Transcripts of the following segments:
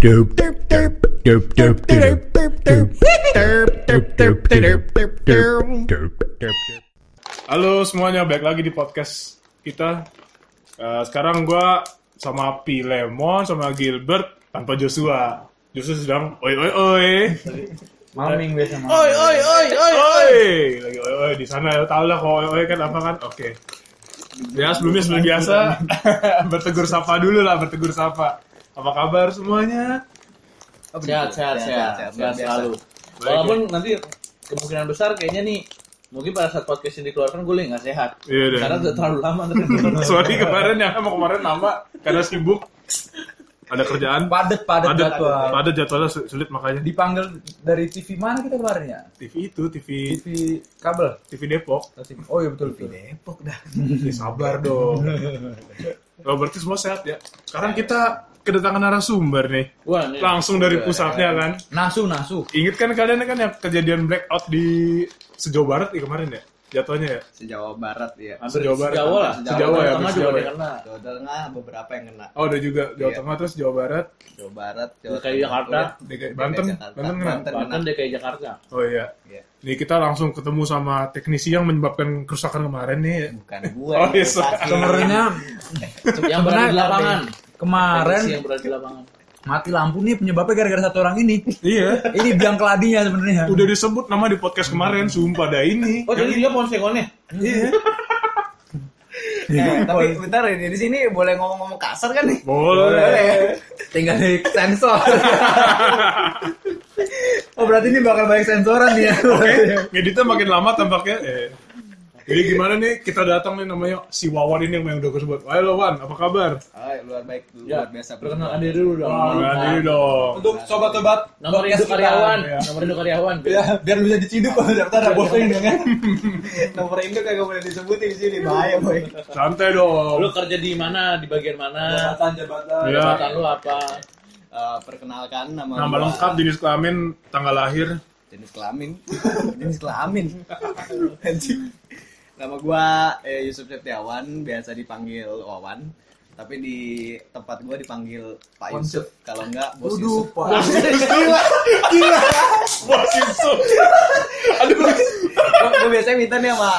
Halo semuanya, balik lagi di podcast kita. Eh, sekarang gua sama Pi Lemon sama Gilbert tanpa Joshua. Joshua sedang oi oi oi. Maming biasa maming. Oi oi oi oi oi. Lagi oi oi di sana ya tau lah kalau oi oi kan apa kan. Oke. Ya sebelumnya seperti biasa bertegur sapa dulu lah, bertegur sapa. Apa kabar semuanya? Sehat, sehat, sehat, sehat, luar biasa. selalu. Walaupun nanti kemungkinan besar kayaknya nih mungkin pada saat podcast ini dikeluarkan gue nggak sehat. Iya deh. Karena udah terlalu lama nanti. Sorry kemarin ya, mau kemarin lama karena sibuk. Ada kerjaan. padet padet Padat, jadwal padat jadwalnya su- sulit makanya. dipanggil dari TV mana kita kemarin ya TV itu, TV TV kabel TV Depok. oh iya betul betul Depok dah. Ya, sabar dong. Oh, berarti semua sehat ya. Sekarang kita kedatangan narasumber nih. Wah, nih. Langsung dari pusatnya kan. nasu nasu Ingat kan kalian kan yang kejadian blackout di sejauh barat ya kemarin ya? Jatuhnya ya? Sejawa Barat ya. Sejauh barat. Jawa lah. Sejauh Sejauh ya, Tengah juga sejauh ya. kena. Jawa Tengah beberapa yang kena. Oh, ada juga Jawa Iya. Tengah terus Jawa Barat, Jawa Barat, Jawa DKI Tengah, Jakarta. DKI Banten. Banten kena. Banten. DKI Jakarta. Oh iya. Iya. Nih kita langsung ketemu sama teknisi yang menyebabkan kerusakan kemarin nih. Bukan gue. Oh, iya, sebenarnya Yang berada di lapangan. Kemarin yang berada di lapangan. mati lampu nih penyebabnya gara-gara satu orang ini Iya. ini biang keladinya sebenarnya Udah disebut nama di podcast kemarin, sumpah dah ini. Oh, jadi dia ponsekonnya? Iya. Eh, tapi bentar ya, di sini boleh ngomong-ngomong kasar kan nih? Boleh. tinggal di sensor oh berarti ini bakal banyak sensoran nih ya Ngeditnya makin lama tampaknya. Eh. Jadi gimana nih kita datang nih namanya si Wawan ini yang udah gue sebut. Halo Wan, apa kabar? Ah, luar baik, Ya, luar biasa. Perkenalkan diri dulu dong. Nah, diri dong. untuk sobat-sobat Nomor induk karyawan. Ya. Nomor induk karyawan. ya biar bisa diciduk kalau daftar ada bosnya ini kan Nomor induk kagak boleh disebutin di sini, bahaya boy. Santai dong. Lu kerja di mana? Di bagian mana? jabatan jabatan Ya. Jabatan lu apa? Eh, perkenalkan nama Nama lengkap, jenis kelamin, tanggal lahir. jenis kelamin jenis kelamin Anjing. Nama gua eh, Yusuf Septiawan biasa dipanggil Wawan. Tapi di tempat gua dipanggil Pak Yusuf. Kalau enggak Bos Waduh, Yusuf. Pak. Bos Yusuf. gua, gua biasanya minta nih sama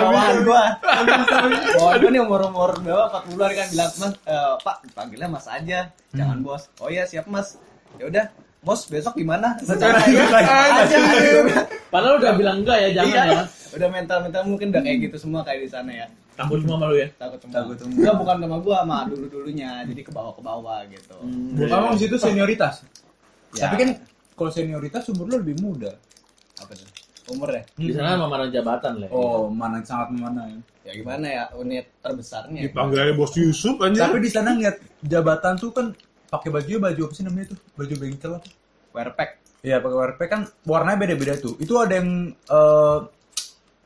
bawahan gua. Bawahan gua nih umur umur berapa? 40 an kan bilang mas eh, Pak panggilnya Mas aja. Jangan bos. Oh iya siap Mas. Ya udah Bos besok gimana? Secara aja. Padahal udah bilang enggak ya, jangan Iya. ya. Udah mental-mental mungkin udah kayak gitu semua kayak di sana ya. Takut semua malu ya. takut sama takut enggak bukan sama gua sama dulu dulunya jadi ke bawah ke bawah gitu Kamu di situ senioritas. Ya. Tapi kan kalau senioritas umur lu lebih muda. apa tuh umur ya Di sana memarah jabatan lah. Oh, mana sangat mana ya. ya gimana ya unit terbesarnya Dipanggil aja Bos Yusuf aja. Tapi di sana ngeliat jabatan tuh kan pakai baju baju apa sih namanya tuh? Baju bengkel apa? wearpack Iya, pakai WRP kan warnanya beda-beda tuh. Itu ada yang eh,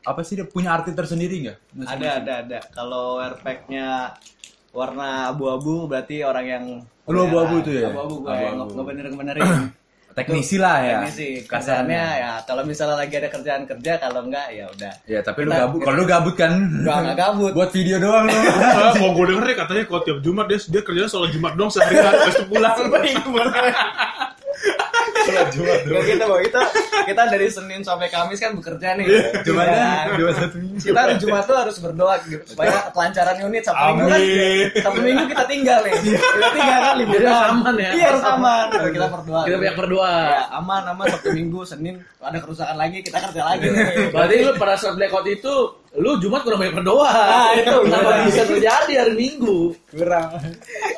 apa sih dia punya arti tersendiri nggak? ada ada ada kalau wearpacknya warna abu-abu berarti orang yang Lu abu-abu itu ya? abu-abu gua yang Abu-abu. ngebener ngebenerin Teknisi lah ya. sih kasarnya ya kalau misalnya lagi ada kerjaan kerja kalau enggak ya udah Ya, tapi lu Kita- gabut. Kalau lu gabut kan? Enggak, enggak gabut. Buat video doang lu. Mau gue denger deh katanya kalau tiap Jumat dia dia kerjanya soal Jumat dong seharian habis itu pulang. Sholat Jumat Enggak gitu, Boy. Kita kita dari Senin sampai Kamis kan bekerja nih. Jumatnya Ya. dua satu minggu. kita hari Jumat tuh harus berdoa gitu supaya kelancaran unit Sabtu minggu kan. Sabtu minggu kita tinggal nih kita tinggal kan harus aman ya. iya harus aman kita berdoa Kita banyak berdoa. ya, aman aman Sabtu minggu Senin ada kerusakan lagi kita kerja lagi Berarti lu pada saat blackout itu lu Jumat kurang banyak berdoa. Nah, itu. kenapa bisa terjadi hari Minggu? Kurang.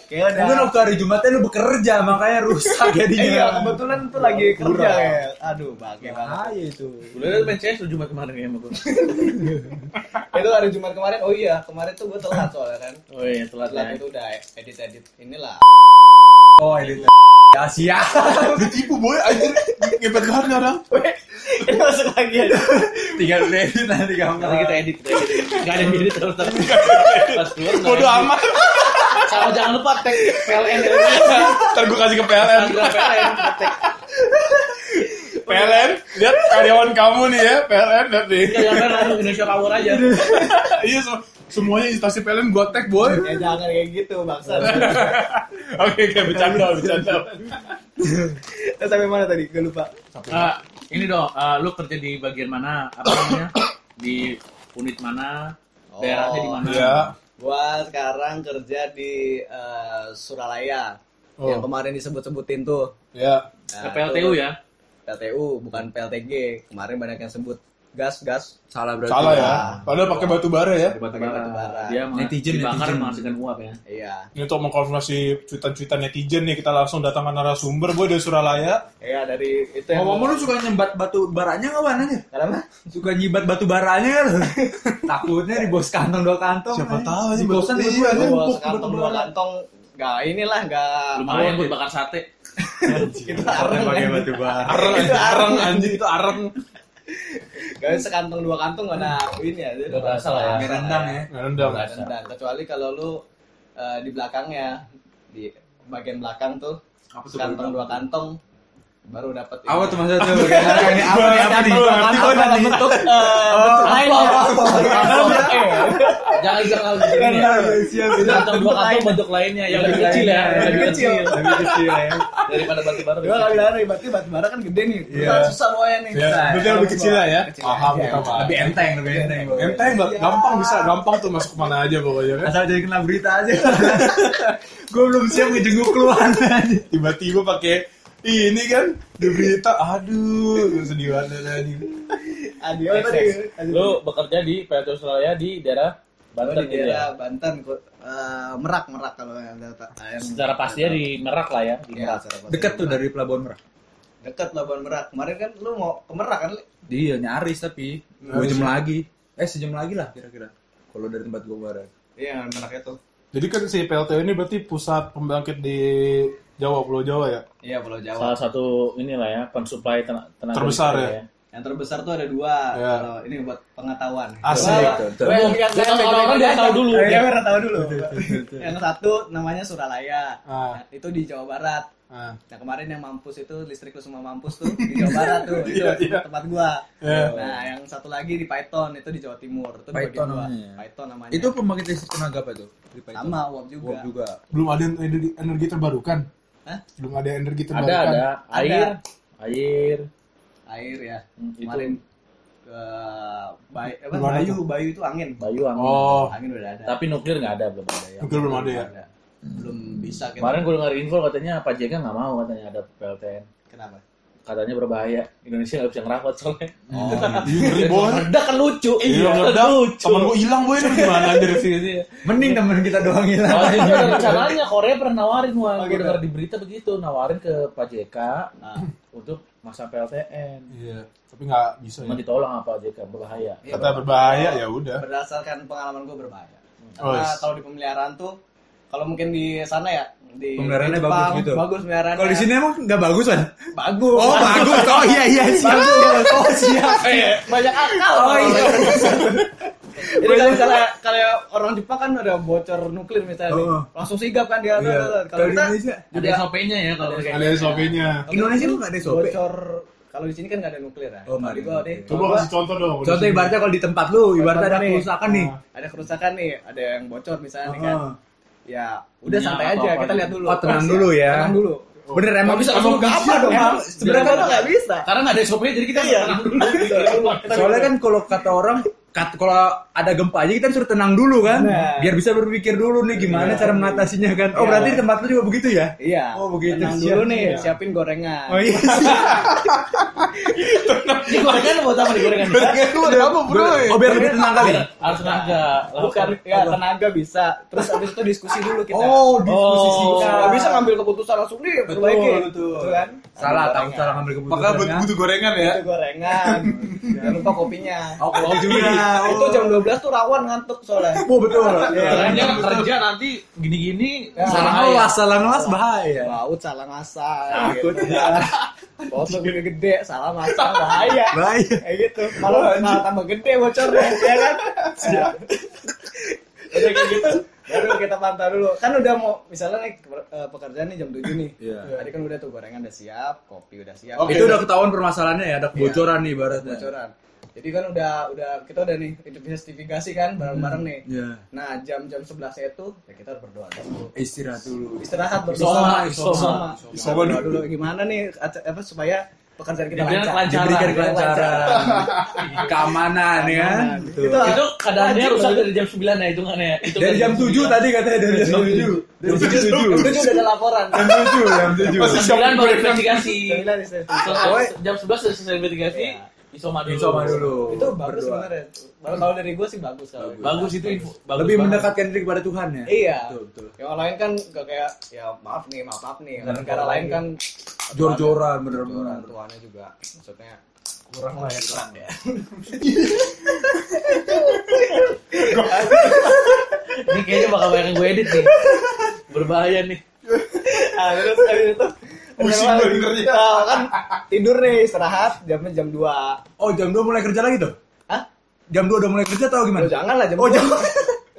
kayak udah Mungkin waktu hari Jumatnya lu bekerja makanya rusak jadinya. iya kebetulan tuh lagi kerja ya aduh bahagia banget Bahaya itu. Lu lihat main CS lu Jumat kemarin ya sama gua. itu hari Jumat kemarin oh iya kemarin tuh gue telat soalnya kan Oh iya, telat telat ya. itu udah edit edit inilah Oh, ini Asia. Ditipu boy anjir. Ngepet banget sekarang. ini masuk lagi aja Tinggal edit nanti kamu. Nanti kita edit, kita edit. Enggak ada yang edit terus terus. Pas keluar Bodoh edit. amat. Sama jangan lupa tag PLN ya. Ntar gue kasih ke PLN. PLN tag. PLN, lihat karyawan kamu nih ya, PLN lihat nih. Jangan langsung Indonesia Power aja. Iya, Semuanya instasi PLN gua tag, boy. Ya jangan kayak gitu, bangsa. Oke, oke, bercanda, bercanda. Terus sampai mana tadi? Gue lupa. Ah, ini dong, ah, lu kerja di bagian mana? Apa namanya? Di unit mana? Daerahnya di mana? Iya. Gua sekarang kerja di eh, Suralaya. Oh. Yang kemarin disebut-sebutin tuh. Ya. Nah, PLTU tuh, ya? PLTU, bukan PLTG. Kemarin banyak yang sebut gas, gas. Salah berarti. Salah ya. Padahal pakai batu bara ya. Batu Pakai batu bara. bara. Dia Netizen, dibakar netizen. menghasilkan uap ya. Iya. Ini untuk mengkonfirmasi cuitan-cuitan netizen nih, kita langsung datangkan narasumber, boy dari Suralaya. Iya dari itu yang Ngomong lu suka nyembat batu baranya nggak Wan aja? Kenapa? Suka nyibat batu baranya kan? Takutnya di bos kantong dua kantong. Siapa aja. tahu Di sih, bosan Bawa batu sekantong dua bara. kantong. Gak inilah, gak Lumayan buat bakar sate. Itu areng. pakai batu bara. Areng, anjing, areng, anjing itu areng. Gak sekantong dua kantong gak ada ini ya. Gak berasa lah ya. Rendang ya. Rendang. Nggak rendang. Kecuali kalau lu eh, di belakangnya, di bagian belakang tuh, Apa belakang? dua kantong, baru dapat Apa tuh maksudnya tuh? Ini apa nih? Apa nih? Apa bentuk eh, bentuk lain ya. Jangan jangan begini ya. Kantong dua kantong bentuk lainnya yang lebih kecil ya, yang lebih kecil. Lebih kecil ya. Daripada batu bara. Gua kali lari, berarti batu bara kan gede nih. Iya. Susah bawanya nih. Ya, berarti lebih kecil lah ya. Kecil Paham. Lebih enteng, lebih enteng. Enteng, gampang bisa, gampang tuh masuk ke mana aja pokoknya kan. Asal jadi kena berita aja. Gue belum siap ngejenguk keluhan aja. Tiba-tiba pakai ini kan di berita, aduh, sedih banget tadi. Tadi. Adio. Lu bekerja di PLTU Surabaya di daerah Gua Banten di ya. daerah Banten, gua- eh, Merak, Merak kalau yang data. yang- Secara pastinya di Merak lah ya, di Iya, Merak. Dekat tuh dari Pelabuhan Merak. Dekat Labuan Merak. Kemarin kan lu mau ke Merak kan? Iya nyaris tapi dua jam ya. lagi. Eh sejam lagi lah kira-kira. Kalau dari tempat gue kemarin. Iya, Merak itu. Jadi kan si PLTU ini berarti pusat pembangkit di Jawa, Pulau Jawa ya? Iya, Pulau Jawa. Salah satu inilah ya, pensuplai tenaga tenaga Terbesar listrik ya? Yang terbesar tuh ada dua. Iya. Kalau ini buat pengetahuan. Asik. Gua yang- yang- Buat yang- orang-orang yang- biar tahu dulu. Iya, biar tahu dulu. Yang satu namanya Suralaya. Ah. Nah, Itu di Jawa Barat. Nah, Nah kemarin yang mampus itu listrik lu semua mampus tuh di Jawa Barat tuh itu Iya, iya. tempat gua. Iya. Nah yang satu lagi di Python itu di Jawa Timur itu Python namanya. Python namanya. Itu pembangkit listrik tenaga apa? Di Python? sama uap juga. Uap juga. belum ada energi, energi terbarukan. Hah? Belum ada energi Ada terbarukan. ada air, Ada. air. Air ya. Hmm, itu. Kemarin ke Bayu, apa, Bayu, tuh? Bayu itu angin. Bayu angin. Oh, Angin udah ada. Tapi nuklir nggak ada belum ada ya. mungkin belum ada ya. Ada. Belum bisa kita. Kemarin gue dengar info katanya Pak JK nggak mau katanya ada PLTN. Kenapa? Katanya berbahaya. Indonesia nggak bisa ngerawat soalnya. Oh, iya ngeri boy. Meledak kan lucu. Iya, meledak. Temen gua hilang boy, ini gimana aja definisinya? Mending temen kita doang hilang. Oh, itu ada rencananya Korea pernah nawarin Wan. Oh, Gue gitu. dengar di berita begitu, nawarin ke Pak JK Nah, untuk masa PLTN. Iya, tapi nggak bisa Cuma ya. ditolong apa JK berbahaya. iya, Kata berbahaya ya udah. berdasarkan pengalaman gue berbahaya. Oh, Karena yes. kalau di pemeliharaan tuh, kalau mungkin di sana ya, di Jepang, bagus gitu? Bagus pemeliharaannya. Kalau di sini emang nggak bagus kan? bagus. Oh bagus. Oh iya iya siap. Oh siap. banyak akal. Oh iya. Jadi kalau misalnya kalau orang Jepang kan ada bocor nuklir misalnya, nih, Oh. langsung sigap kan dia. Iya. Kalau kita Indonesia Ada SOP-nya ya kalau kayak Ada SOP-nya. Indonesia tuh nggak ada SOP. Bocor kalau di sini kan nggak ada nuklir ya. Oh, nggak di ada nih. Coba kasih contoh dong. Contoh ibaratnya kalau di tempat lu, ibaratnya ada kerusakan nih. ada kerusakan nih, ada yang bocor misalnya nih kan. Oh. Ya, udah santai aja, kita gitu. lihat dulu. Oh, tenang dulu ya. Tenang dulu. Bener emang bisa emang langsung ke apa dong? Sebenarnya kan nggak bisa. Karena nggak ada SOP jadi kita Iya. Soalnya kan kalau kata orang kat- kalau ada gempa aja kita suruh tenang dulu kan, Nah. biar bisa berpikir dulu nih gimana cara mengatasinya kan. Oh Iya. berarti di tempat lu juga begitu ya? Iya. Oh, begitu. Tenang Siap, dulu nih, siap. siapin gorengan. Oh iya. Ini gorengan buat apa nih gorengan? Lu ada apa bro? Oh biar lebih tenang kali. Harus tenaga. Bukan, ya tenaga bisa. Terus habis itu diskusi dulu kita. Oh diskusi Oh. singkat. Nggak bisa ngambil keputusan langsung nih, perbaiki. betul. Betul kan? Salah, gorengan. salah ngambil keputusan. Maka ya. butuh gorengan ya. Itu gorengan. Jangan lupa kopinya. Oh kopi juga. Oh. Itu jam 12 tuh rawan ngantuk soalnya. Oh betul. Kerja kerja nanti gini-gini Salah ngelas, salah ngelas bahaya. Baut salah masak. Takut. gitu. Foto gede-gede, salah masak bahaya. Bahaya. Kayak gitu. Malah malah tambah gede bocornya, ya kan? udah kayak gitu baru kita pantau dulu kan udah mau misalnya nih eh, pekerjaan nih jam 7 nih Iya. tadi kan udah tuh gorengan udah siap kopi udah siap Oke. Itu udah ketahuan permasalahannya ya, ada kebocoran nih ibaratnya. bocoran jadi kan udah udah kita udah nih investigasi kan bareng-bareng nih Iya. nah jam-jam 11 itu ya kita harus berdoa dulu Istirahat dulu. istirahat berdoa Isoma, isoma berdoa dulu gimana nih apa supaya pekerjaan kita Diberikan lancar kelancaran. Diberikan Lancar. kelancaran, keamanan ya. Betul. Itu Itu keadaannya rusak dari jam 9 ya hitungannya. Itu Dari jam 7 tadi katanya dari jam 7. Dari jam 7. jam 7 udah ada laporan Jam 7, jam 7. Masih Jam 9 baru investigasi. Jam 11 sudah selesai investigasi. Isoma dulu. Isoma dulu. itu bagus sebenarnya kalau kalau dari gue sih bagus kalau Bagus itu info. Bagus Lebih banget. mendekatkan diri kepada Tuhan ya. iya Betul, betul. yang lain kan gak kayak ya maaf nih maaf maaf nih Kalau negara lain kan Jor-joran Tuhan bener-bener. Tuhannya juga maksudnya Kurang lah ya. kurang ya Ini kayaknya bakal banyak yang gue edit nih. Berbahaya nih. ah, terus habis itu Pusing dengernya. nah, kan tidur nih istirahat jamnya jam 2 Oh, jam 2 mulai kerja lagi tuh? Hah? Jam 2 udah mulai kerja atau gimana? Oh, jangan lah jam Oh, 2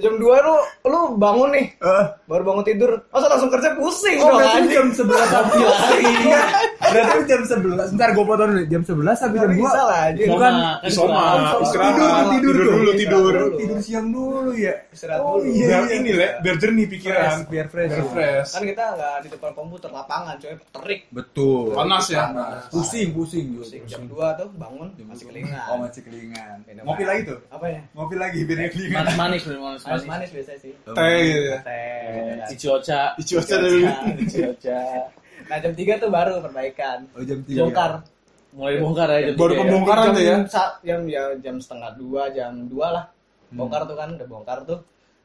jam jam 2 lu lu bangun nih Eh, baru bangun tidur masa langsung kerja pusing Oh, dong berarti anjing jam 11 sampai Iya. Berarti jam 11. Bentar gue potong dulu. Jam 11 sampai jam 2. bisa lah anjing Bukan Kan Isoma, istirahat. tidur, tidur, tidur tuh. dulu, tidur. Istirahat Tidur siang dulu ya. Istirahat Oh, dulu. iya, Biar iya. ini le, biar jernih pikiran. Fresh, biar fresh. Biar fresh. kan kita nggak di depan komputer lapangan coy terik Betul. Panas ya? Panas. Pusing, pusing. pusing jam 2 tuh bangun masih kelingan Oh, masih kelingan. Ngopi lagi tuh? apa ya Ngopi lagi biar nggak kelingan. Manis manis manis manis manis. manis biasa sih Teh gitu ya. teh Ichiocha. Icuaca dulu. Ichiocha. nah jam 3 tuh baru perbaikan Oh, jam 3. bongkar Mulai bongkar ya jam Baru tiga pembongkaran jam, tuh ya. sa- jam ya jam setengah dua jam dua lah Hmm. bongkar tuh kan udah bongkar tuh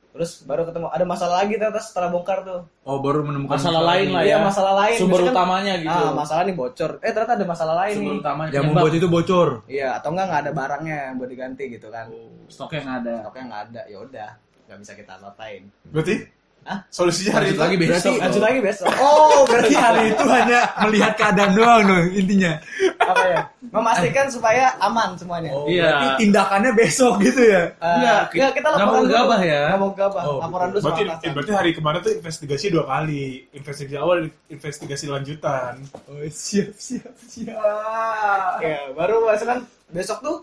terus baru ketemu ada masalah lagi ternyata setelah bongkar tuh Oh, baru menemukan Masalah lain lah Iya, ya. masalah lain. Sumber Misalkan, utamanya gitu. ah masalah nih bocor eh ternyata ada masalah lain Sumber nih utamanya. Yang penyebab. membuat itu bocor. iya atau enggak nggak ada barangnya yang buat diganti gitu kan stoknya nggak ada. stoknya nggak ada ya udah nggak bisa kita apa-apain Berarti? Hah? Solusinya hari Lanjut lagi itu. besok. lanjut lagi besok Oh, berarti hari itu hanya melihat keadaan doang dong intinya. apa ya memastikan supaya aman semuanya Oh, Iya. berarti tindakannya besok gitu ya. Enggak, ya, kita nggak laporan mau dulu. gegabah ya. Nggak mau gegabah. Oh, laporan dulu Berarti, sama berarti hari kemarin tuh investigasi dua kali. Investigasi awal, investigasi lanjutan. Oh, siap, siap, siap. ya baru misalkan besok tuh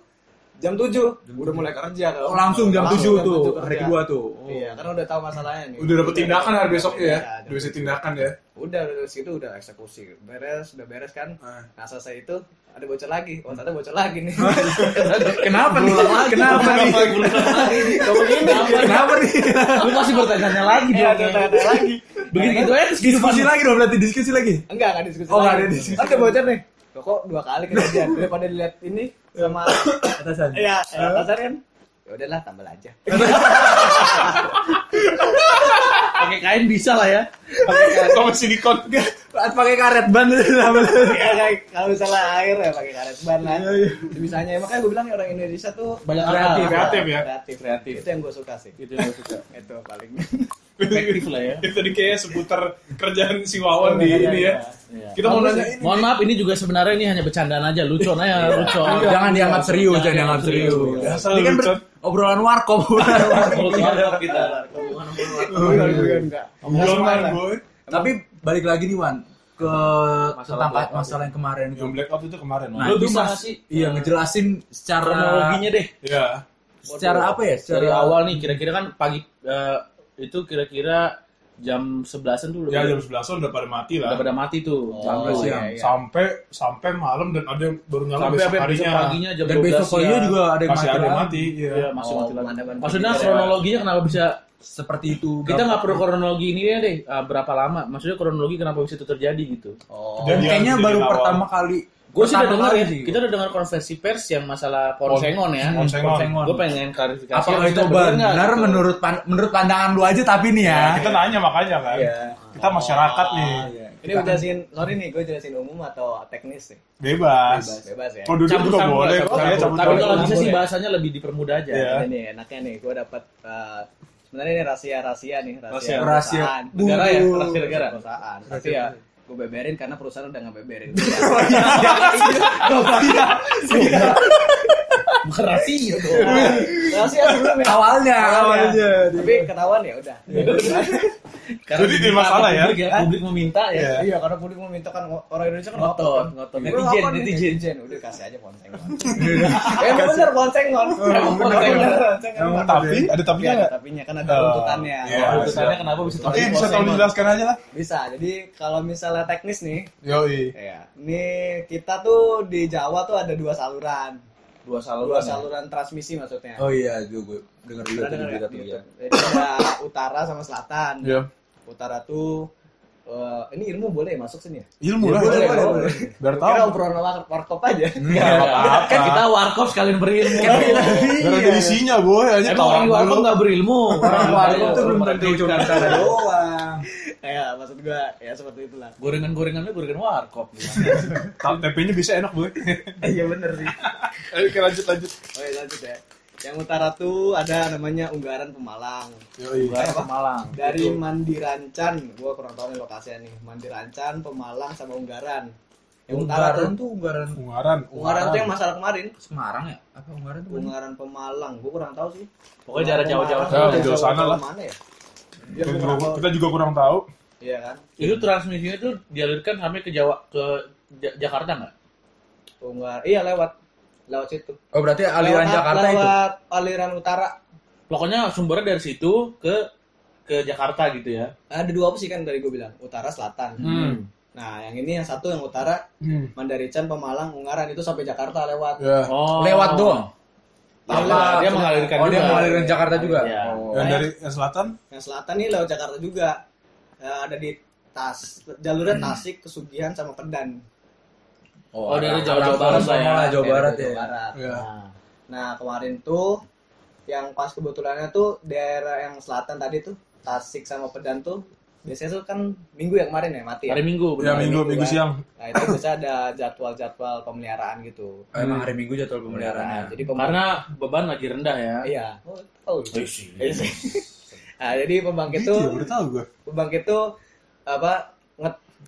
jam 7 udah mulai kerja Oh, langsung jam 7 Langsung jam tuh, 7 hari kedua tuh. Oh. iya karena udah tahu masalahnya nih Udah dapet tindakan hari besoknya ya. Iya, Udah bisa tindakan ya. udah udah situ udah eksekusi beres udah beres kan Ah. nah selesai itu ada bocor lagi oh ternyata bocor lagi nih Kenapa nih? Kenapa nih? Kamu begini Kenapa nih? Lu masih bertanya lagi Iya, dong. tanya lagi Begitu gitu aja terus Diskusi lagi dong berarti diskusi lagi. enggak enggak diskusi Oh, nggak lagi. ada diskusi. kan bocor nih kok dua kali kejadian daripada dilihat ini sama Atasan. Iya, atasan kan. Ya udahlah, tambah aja. pakai kain bisa lah ya. Pakai kain. Kamu silikon. Pakai karet ban Ya kayak kalau misalnya air ya pakai karet ban lah. Bisanya makanya gue bilang ya orang Indonesia tuh Banyak kreatif, akal. Kreatif ya. Kreatif, Kreatif. Itu yang gue suka sih. Itu yang gue suka. Itu paling. Efektif lah ya. Itu tadi kayaknya seputar kerjaan si Wawan di ini ya. Iya. Kita mau nanya ya. ini. Mohon maaf ini juga sebenarnya ini hanya bercandaan aja, lucon aja, lucon. Jangan dianggap serius, jangan dianggap serius. Biasa Ini kan lucu. obrolan warkop, obrolan kita. Tapi balik lagi nih Wan ke Masalah tentang masalah yang kemarin itu. Yang blackout itu kemarin. Nah. Lu itu bisa sih, iya eh, ngejelasin secara kronologinya deh. Iya. secara apa ya? Secara Dari awal nih kira-kira kan pagi eh, itu kira-kira jam 11-an tuh Ya jam 11 udah pada mati lah. udah pada mati tuh. Jam Tuh. siang. iya, iya. Sampai sampai malam dan ada yang baru nyala Sampai besok sampai besok harinya. paginya jam dan 12 besok paginya siang. juga ada yang Masih mati. ada yang lagi. mati. Iya. Iya, masih Oh, mati lagi. Maksudnya kebakaran. kronologinya kenapa bisa Seperti itu. kita nggak perlu kronologi ini ya deh ah, berapa lama? Maksudnya kronologi kenapa bisa itu terjadi gitu? Oh. Kayaknya baru awal. pertama kali. Gue sih udah dengar ya, sih. kita udah dengar konversi pers yang masalah Ponsengon ya. Ponsengon. Gue pengen klarifikasi. Maksudnya itu benar menurut pan- menurut pandangan lu aja tapi nih ya. Kita nanya makanya kan. Iya. Kita masyarakat nih. Iya. Ini gue jelasin, sorry nih, gue jelasin umum atau teknis nih? Bebas. Bebas ya. Kalau duduk juga boleh. Kayaknya Tapi kalau bisa sih ya. bahasanya lebih dipermudah aja. Iya. Ini nih, enaknya nih, gue dapat eh, sebenarnya ini rahasia-rahasia nih, rahasia, Rahasia. Rahasia. perusahaan. Negara ya, rahasia negara. perusahaan. Ya gue beberin karena perusahaan udah nggak beberin. Oh iya, siap. Iya, Bukan rahasia dong. Rahasia sebelumnya. Awalnya, awalnya. Tapi ketahuan ya udah. Karena Jadi masalah ya? Publik, publik meminta ya. Iya, karena publik meminta kan orang Indonesia kan Ngotot, ngotot. Netizen, netizen. Udah kasih aja ponsengon. Emang bener. Emang tapi ada Iya, tapinya ada tapinya kan ada tuntutannya. iya. Oh, Tuntutannya kenapa bisa Oke, bisa tolong dijelaskan aja lah. Bisa. Jadi kalau misalnya teknis nih, Yoi. ya, ini kita tuh di Jawa tuh ada dua saluran. Dua Dua saluran. ya? saluran transmisi maksudnya. Oh iya, itu gue denger juga Pernah tuh di denger berita nggak tuh ya. Jadi ada utara sama selatan. Iya. Utara tuh eh, ini ilmu boleh masuk sini ya? Ilmu lah. Boleh, Biar boleh. Biar Kira tahu. obrolan war- warkop aja. Enggak apa-apa. Kan kita warkop sekalian berilmu. Biar ada isinya, boy. Hanya Emang orang warkop nggak berilmu. Orang Warkop tuh belum tentu cuma cara doang. ya, maksud gua ya seperti itulah. Gorengan-gorengannya gorengan warkop. TP-nya bisa enak, boy. Iya bener sih. Ayo, Oke, lanjut, lanjut. Oh iya lanjut ya. Yang utara tuh ada namanya Unggaran Pemalang. Yoi. Bukan Malang. Dari Mandirancan, gua kurang tahu nih lokasinya nih. Mandirancan, Pemalang sama Unggaran. Yang utara Unggaran tuh tuh Unggaran Ungaran. Unggaran tuh yang masalah kemarin. Semarang ya? Apa Unggaran tuh? mana? Ungaran Pemalang, gua kurang tahu sih. Pokoknya jarak jauh-jauh. Jauh, jauh sana lah. Mana ya? Ya, Kita kurang tahu. kita juga kurang tahu. Iya kan? Itu transmisinya tuh dialirkan sampai ke Jawa ke Ja- Jakarta nggak? Unggar, iya lewat lewat situ. Oh berarti aliran Lewat- Jakarta itu? lewat aliran utara. Pokoknya sumbernya dari situ ke ke Jakarta gitu ya. Ada dua opsi kan dari gue bilang, utara selatan. Hmm. Nah, yang ini yang satu yang utara Hmm. Mandarican, Pemalang, Ungaran itu sampai Jakarta lewat. Ya. Oh. Lewat doang? Apa? Dia mengalirkan Oh dia mengalirkan Jakarta juga? Iya. Oh. Yang dari yang selatan? Yang selatan nih lewat Jakarta juga. Ya, ada di Tas jalurnya Tasik, Kesugihan sama Pedan. Oh, dari arah- Jawa- Barat lah ya. Jawa Barat Jawa ya. Barat. Ya. Nah, Nah, kemarin tuh yang pas kebetulannya tuh daerah yang selatan tadi tuh Tasik sama Pedan tuh biasanya tuh kan minggu yang kemarin ya mati ya. hari Minggu Ya, benar. minggu, Minggu minggu kan. siang. Nah, itu biasanya ada jadwal-jadwal pemeliharaan gitu. Oh, Emang hari Minggu jadwal pemeliharaannya. Jadi pem- Karena beban lagi rendah ya. iya. Oh, oh. Oh, sih. Nah, jadi pembangkit tuh ya, baru tahu gue. pembangkit tuh apa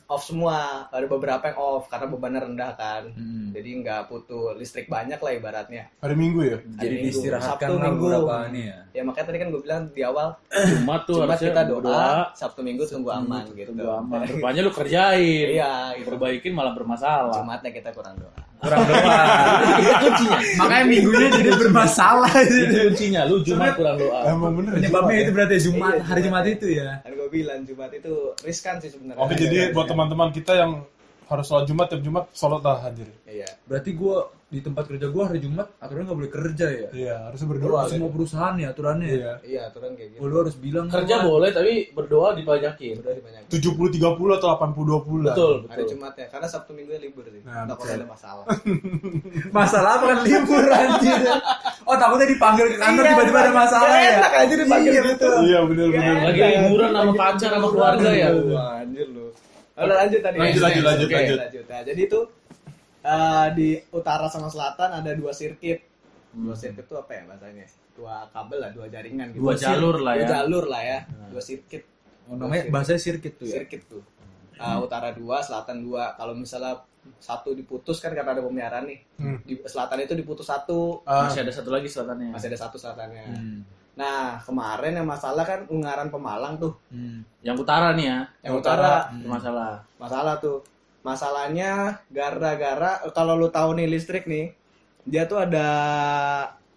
off semua ada beberapa yang off karena bebannya rendah kan Hmm. jadi nggak butuh listrik banyak lah ibaratnya Hari Minggu ya? Jadi Hari Minggu. diistirahatkan Sabtu, Minggu. ini ya. ya makanya tadi kan gue bilang di awal Jumat tuh Jumat harusnya kita doa, Sabtu Minggu tunggu aman gitu Tunggu aman. Rupanya lu kerjain. iya gitu. Perbaikin malah bermasalah. Jumatnya kita kurang doa Kurang doa. Itu kuncinya. Makanya minggunya jadi bermasalah. Itu kuncinya. Lu Jumat kurang doa. Emang bener. Penyebabnya Jumat itu ya? berarti Jumat, Iya, hari Jumat. Jumat itu ya. kan gue bilang Jumat itu riskan sih sebenarnya Oke, jadi buat teman-teman kita yang harus sholat Jumat, tiap Jumat sholat lah anjir. iya Berarti gua di tempat kerja gua hari Jumat aturannya nggak boleh kerja ya. Iya, harusnya berdoa. Semua perusahaan ya aturannya. Iya. iya aturan kayak gitu Oh, lu harus bilang Kerja sama- boleh tapi berdoa dipajakin. udah banyak 70 30 atau 80 20 lah. Betul, hari betul. Jumat ya karena Sabtu Minggu libur sih Nah, betul. perlu ada masalah Masalah apa kan libur anjir. Oh, takutnya dipanggil ke kantor Iya, tiba-tiba ada masalah ya. enak aja dipanggil Iya, gitu. betul. Iya, bener bener. Lagi liburan sama pacar sama keluarga ya. Wah, anjir lu. Lalu lanjut tadi. Lanjut, lanjut, lanjut, Oke, lanjut. Nah, jadi itu eh, di utara sama selatan ada dua sirkuit. Dua sirkuit itu apa ya bahasanya? Dua kabel lah, dua jaringan gitu. Dua jalur lah Dua ya. jalur lah ya. Dua sirkuit. Oh, namanya bahasa sirkuit tuh ya. Sirkuit tuh. Eh, utara dua, selatan dua. Kalau misalnya satu diputus kan karena ada pemeliharaan nih. Hmm. Di selatan itu diputus satu. Ah, Masih ada satu lagi selatannya. Masih ada satu selatannya. Hmm. Nah, kemarin yang masalah kan Ungaran Pemalang tuh. Hmm. Yang utara nih ya. Yang utara Itu masalah. masalah tuh masalahnya gara-gara kalau lu tahu nih listrik nih dia tuh ada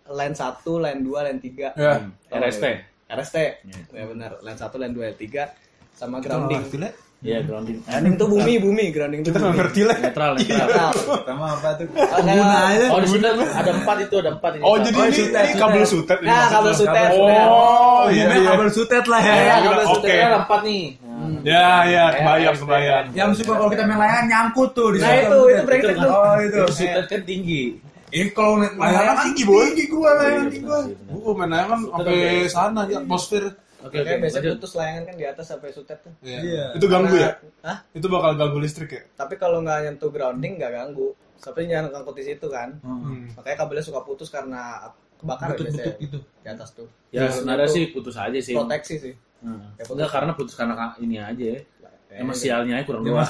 line 1, line 2, line 3 ya. RST. RST ya benar line 1, line 2, line 3 sama grounding Iya, grounding. grounding tuh bumi bumi grounding tuh Kita nggak ngerti lah. Netral, netral. Nah, Pertama apa tuh? kayak- Oh, di ada empat itu, ada empat ini. Oh, jadi Oh, ini, sutet, ini kabel sutet. sutet. ini nah kabel sutet sutet. Oh, iya, Umumnya iya. kabel sutet lah ya. Ya, Iya, kabel sutetnya ada empat nih. Nah, Ya, ya, kebayang, kebayang. Yang suka kalau kita main layangan nyangkut tuh di Nah, sutet. itu- itu brengsek tuh. Oh, itu. Itu sutet kan tinggi. Eh, kalau main Layangan tinggi, boy. Tinggi gua, layangan Iya, tinggi gua. Gua main layangan sampai sana, ya, atmosfer. Oke, oke. Kayak biasanya lanjut. putus layangan kan di atas sampai sutet tuh Iya. Iya. Itu ganggu ya? Hah? Itu bakal ganggu listrik ya? tapi kalau nggak nyentuh grounding nggak ganggu tapi jangan ngangkut di situ kan Hmm. makanya kabelnya suka putus karena kebakar Butut-butut biasanya gitu. di atas tuh Ya, Biasanya sebenarnya sih putus aja sih. proteksi sih Nah, Ya, enggak karena putus karena ka- ini aja ya. Emang sialnya aja kurang dua.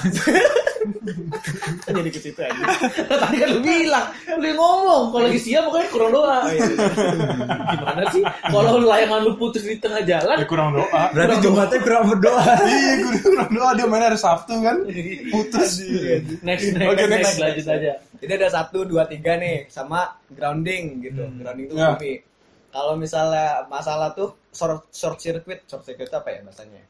Jadi ke situ aja. Tadi kan lu bilang, lu yang ngomong kalau lagi sial pokoknya kurang doa. Gimana sih? Kalau layangan lu putus di tengah jalan, Ya kurang doa. Berarti Jumatnya kurang berdoa. Iya, kurang doa dia main hari Sabtu kan. Putus. next next, Oke, next, next. lanjut aja. Jadi ada satu, dua, tiga nih sama grounding gitu. Grounding itu bumi. Kalau misalnya masalah tuh short, short circuit, short circuit itu apa ya bahasanya?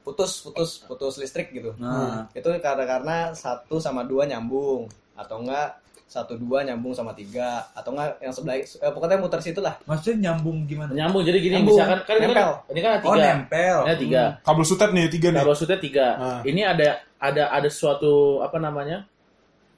Putus, putus, putus listrik gitu. Nah. Itu karena karena satu sama dua nyambung atau enggak satu dua nyambung sama tiga atau enggak yang sebelah eh, pokoknya muter situ lah. Maksudnya nyambung gimana? Nyambung jadi gini Nyambung. misalkan kan ini kan Nempel. ini kan ada Oh tiga. nempel. Ini ada tiga. Kabel sutet nih tiga nih. Kabel maksudnya tiga. Ah. Ini ada ada ada suatu apa namanya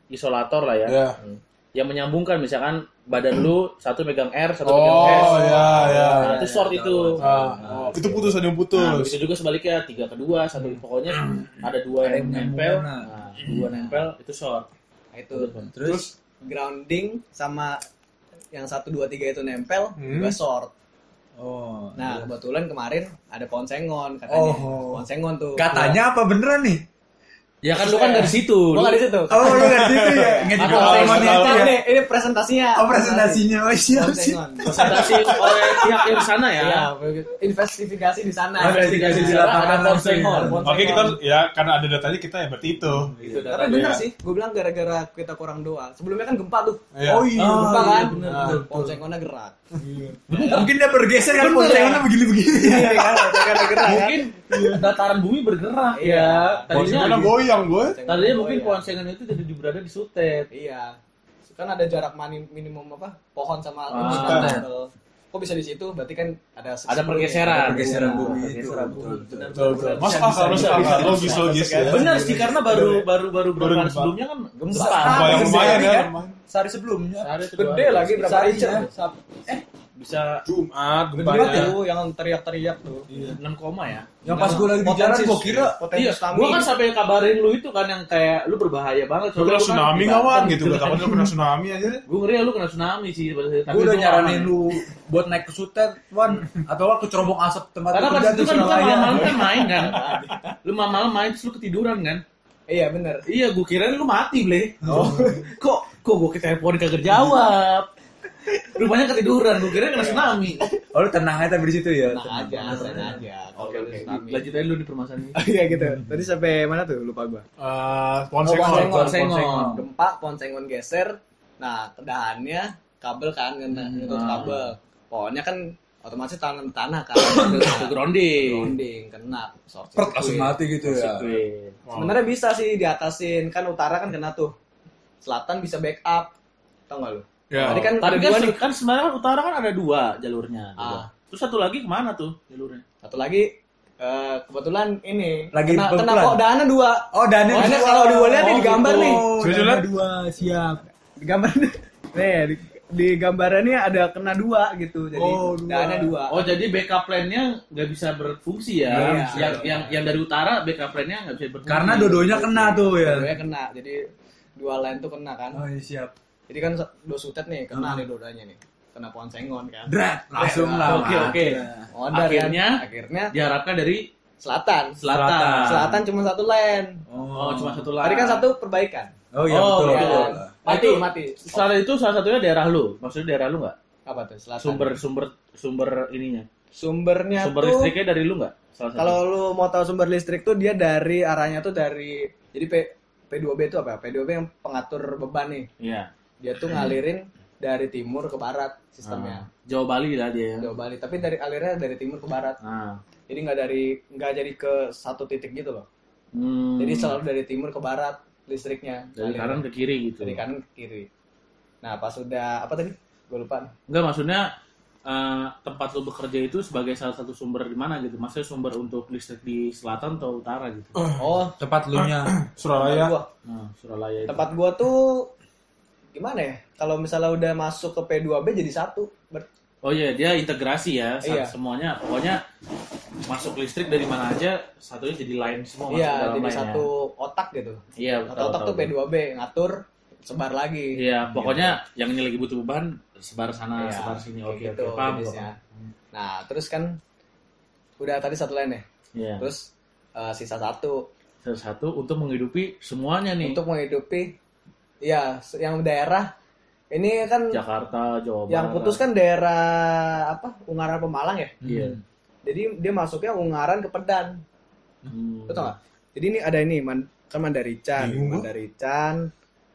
isolator lah ya, Ya. Hmm. Yang menyambungkan misalkan badan lu satu megang R, satu megang S. Oh ya ya. Nah, itu short itu. Ah, itu putus ada yang Nah, putus. begitu juga sebaliknya tiga kedua satu pokoknya ada dua yang yang nempel, nyambung, nah, dua nempel itu short. Nah, itu Terus grounding sama yang satu dua tiga itu nempel Hmm. juga short. oh. Nah kebetulan kemarin ada pohon sengon katanya. Oh. Pohon sengon tuh. Katanya apa beneran nih? Ya kan lu kan dari situ. Gua Lu- nggak di situ. Oh, lu kan situ ya. Nggak di apa, itu ya. ini, ini presentasinya. Oh, presentasinya. Oh, siap, sengon. presentasi oleh pihak yang sana ya. Iya, investigasi di sana. Oh, investigasi di lapangan pohon Oke kita ya karena ada datanya kita ya berarti itu. Itu Tapi bener sih, gue bilang gara-gara kita kurang doa. Sebelumnya kan gempa tuh. Iya. Oh iya. Gempa iya, kan? Nah, sengonnya gerak. Mungkin dia bergeser kan sengonnya begini-begini. Iya kan, gerak kan? Mungkin dataran bumi bergerak Iya. ya. Tadinya sengonnya goyang gue. tadinya mungkin Iya. pohon sengon itu jadi berada di sutet. Iya. Kan ada jarak mani- minimum apa? Pohon sama Ah. Kok bisa di situ? Berarti kan ada Ada pergeseran. Ada pergeseran Iya, bumi itu. pergeseran Betul, betul. Benar. Masuk Bisa, akal. Logis logis ya. Benar sih karena baru baru baru berapa Baru sebelumnya kan Gempa. yang lumayan ya. Sehari sebelumnya. Sehari itu Gede lagi berapa incer? ya. Eh bisa Jumat gempanya. tuh yang teriak-teriak tuh. 6 koma ya. Yang pas gue lagi di jalan Potensi- gue kira potensi Iya, tsunami. gua kan sampai kabarin lu itu kan yang kayak lu berbahaya banget. Lu kena tsunami nggak wan gitu? Gak kan. takut lu kena tsunami aja. Gue ngeri ya lu kena tsunami sih. Tapi gue udah gua nyaranin lu buat naik ke sutet, Wan, atau ke cerobong asap tempat Karena lu pas kerja itu tuh kan lu kan malam-malam kan main kan. Lu malam-malam main terus lu ketiduran kan. Iya bener. Iya, gue kirain lu mati, Ble. Oh. kok kok gue ke telepon kagak jawab. Rupanya ketiduran, gue kira kena tsunami. Oh, lu tenang aja tapi di situ ya. Tenang aja, tenang aja. Oke, oke. Lanjut aja dulu di permasalahan ini. Oh iya gitu. Tadi sampai mana tuh? Lupa gua. Eh, pohon Oh, sengon. pohon sengon. Sengon. Gempa, pohon sengon geser. Nah, kedahannya kabel kan kena Hmm. nutup Ah. kabel. Pohonnya kan otomatis tanam tanah kan. Ke grounding. Grounding kena short langsung mati gitu ya. Sebenarnya bisa sih diatasin. Kan utara kan kena tuh. Selatan bisa backup. Tau gak lu? Ya. Tadi kan Tapi ada kan, dua nih. kan sebenarnya kan utara kan ada dua jalurnya. gitu. Ah. Terus satu lagi ke mana tuh jalurnya? Satu lagi eh, kebetulan ini Lagi kena, kena kok dana dua. Oh, Daniel. Oh, ini kalau dua lihat nih di gambar nih. Oh, lihat. dua, siap. Di gambar nih di, di gambarannya ada kena dua gitu. Jadi Oh, dua. dana dua. Oh jadi backup plan-nya nggak bisa berfungsi ya? Iya. Yang yang yang dari utara backup plan-nya nggak bisa berfungsi. Karena dua-duanya kena tuh ya. Dua-duanya kena. Jadi dua line tuh kena kan. Oh, iya, siap. Jadi kan dua sutet nih kena nih dua-duanya nih. Kena pohon sengon kan. Drat, langsung lah. Oke oke. Akhirnya? kan. akhirnya Diharapkan dari selatan. selatan. Selatan cuma satu line. Oh cuma satu lah. Tadi kan satu perbaikan. Oh iya Oh, betul. iya. betul. Mati, Itu- mati. Salah itu salah satunya daerah lu. Maksudnya daerah lu nggak? Apa tuh? Selatan. Sumber sumber sumber ininya. sumbernya Sumber tuh listriknya dari lu nggak? Kalau lu mau tahu sumber listrik tuh dia dari arahnya tuh dari jadi P P2B itu apa? P2B yang pengatur beban nih. Iya. Dia tuh ngalirin dari timur ke barat Ah, sistemnya. Jawa Bali lah dia. ya. Jawa Bali, tapi dari alirnya dari timur ke barat. Nah. Jadi nggak dari nggak jadi ke satu titik gitu loh. Hmm. Jadi selalu dari timur ke barat listriknya. dari Alirnya. kanan ke kiri gitu. dari kanan ke kiri. Nah, pas sudah apa tadi? Gue lupa. Enggak maksudnya eh, tempat lu bekerja itu sebagai salah satu sumber di mana gitu? Maksudnya sumber untuk listrik di selatan atau utara gitu? Oh, Tempat lu nya. tempat gua. Nah, Suralaya itu. Tempat gua tuh gimana ya? Kalau misalnya udah masuk ke P2B jadi satu. Ber- Oh iya, dia integrasi ya, Iya. semuanya. Pokoknya masuk listrik dari mana aja, satunya jadi line semua masuk Iya, dalam jadi line satu otak gitu. ya. Iya, Satu tahu, otak tahu. tuh P2B ngatur sebar lagi. Iya, pokoknya yang ini lagi butuh beban sebar sana, Iya, sebar sini. Oke, gitu oke, paham. Nah, terus kan udah tadi satu line ya. Iya. Terus eh, sisa satu Salah satu untuk menghidupi semuanya nih. untuk menghidupi ya yang daerah ini kan Jakarta, Jawa Barat. yang putus kan daerah apa Ungaran Pemalang ya Iya. jadi dia masuknya Ungaran ke Pedan Hmm. betul nggak jadi ini ada ini man, kan Mandarican Bingung. Mandarican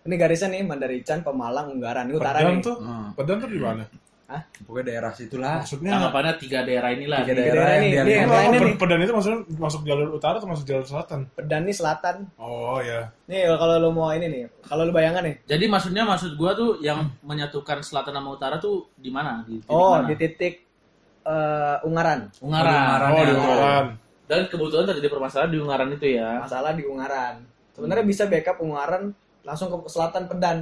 ini garisnya nih Mandarican Pemalang Ungaran ini utara Pedang nih tuh, Hmm. Pedang tuh di mana? Pokoknya daerah situlah. Maksudnya Anggapannya tiga daerah inilah. Tiga Tiga daerah daerah dia nih, yang Oh, nih. Pedan itu maksudnya masuk jalur utara atau masuk jalur selatan? Pedan nih selatan Oh ya. nih kalau lu mau ini nih kalau lu bayangan nih Jadi maksudnya maksud gua tuh yang menyatukan selatan sama utara tuh di mana? Di titik oh mana? di titik eh, Ungaran Ungaran. Ungaran. Oh di ya. Ungaran. Dan kebetulan terjadi permasalahan di Ungaran itu ya. masalah di Ungaran sebenarnya bisa backup Ungaran langsung ke selatan Pedan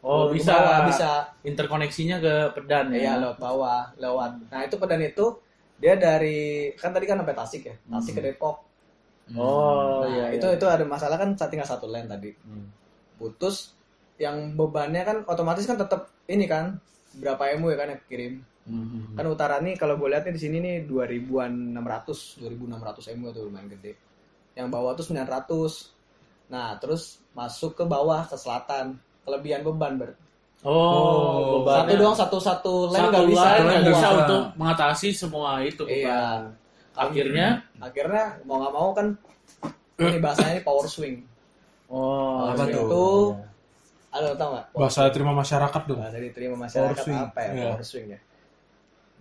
Oh, Ke bisa. bawah, bisa Interkoneksinya ke Pedan Iya ya. lewat bawah, lewat. Nah itu Pedan itu dia dari kan tadi kan sampai Tasik ya, Tasik ke Depok. Oh, nah, iya. itu iya. itu ada masalah kan saat tinggal satu lane tadi. Hmm. Putus yang bebannya kan otomatis kan tetap ini kan berapa emu ya kan yang kirim. Hmm. Kan utara nih kalau gue lihat nih di sini nih 2000-an 600, 2600 emu itu lumayan gede. Yang bawah tuh 900. Nah, terus masuk ke bawah ke selatan. Kelebihan beban ber. Oh, Satu bebannya- doang satu satu lane Satu nggak bisa. nggak bisa untuk mengatasi semua itu. Iya. beban. Akhirnya, akhirnya mau nggak mau kan ini bahasanya ini power swing oh, Apa iya. tuh? itu ada tau nggak Bahasa terima masyarakat dong. bahasa diterima masyarakat Power swing. apa ya Iya. power swing ya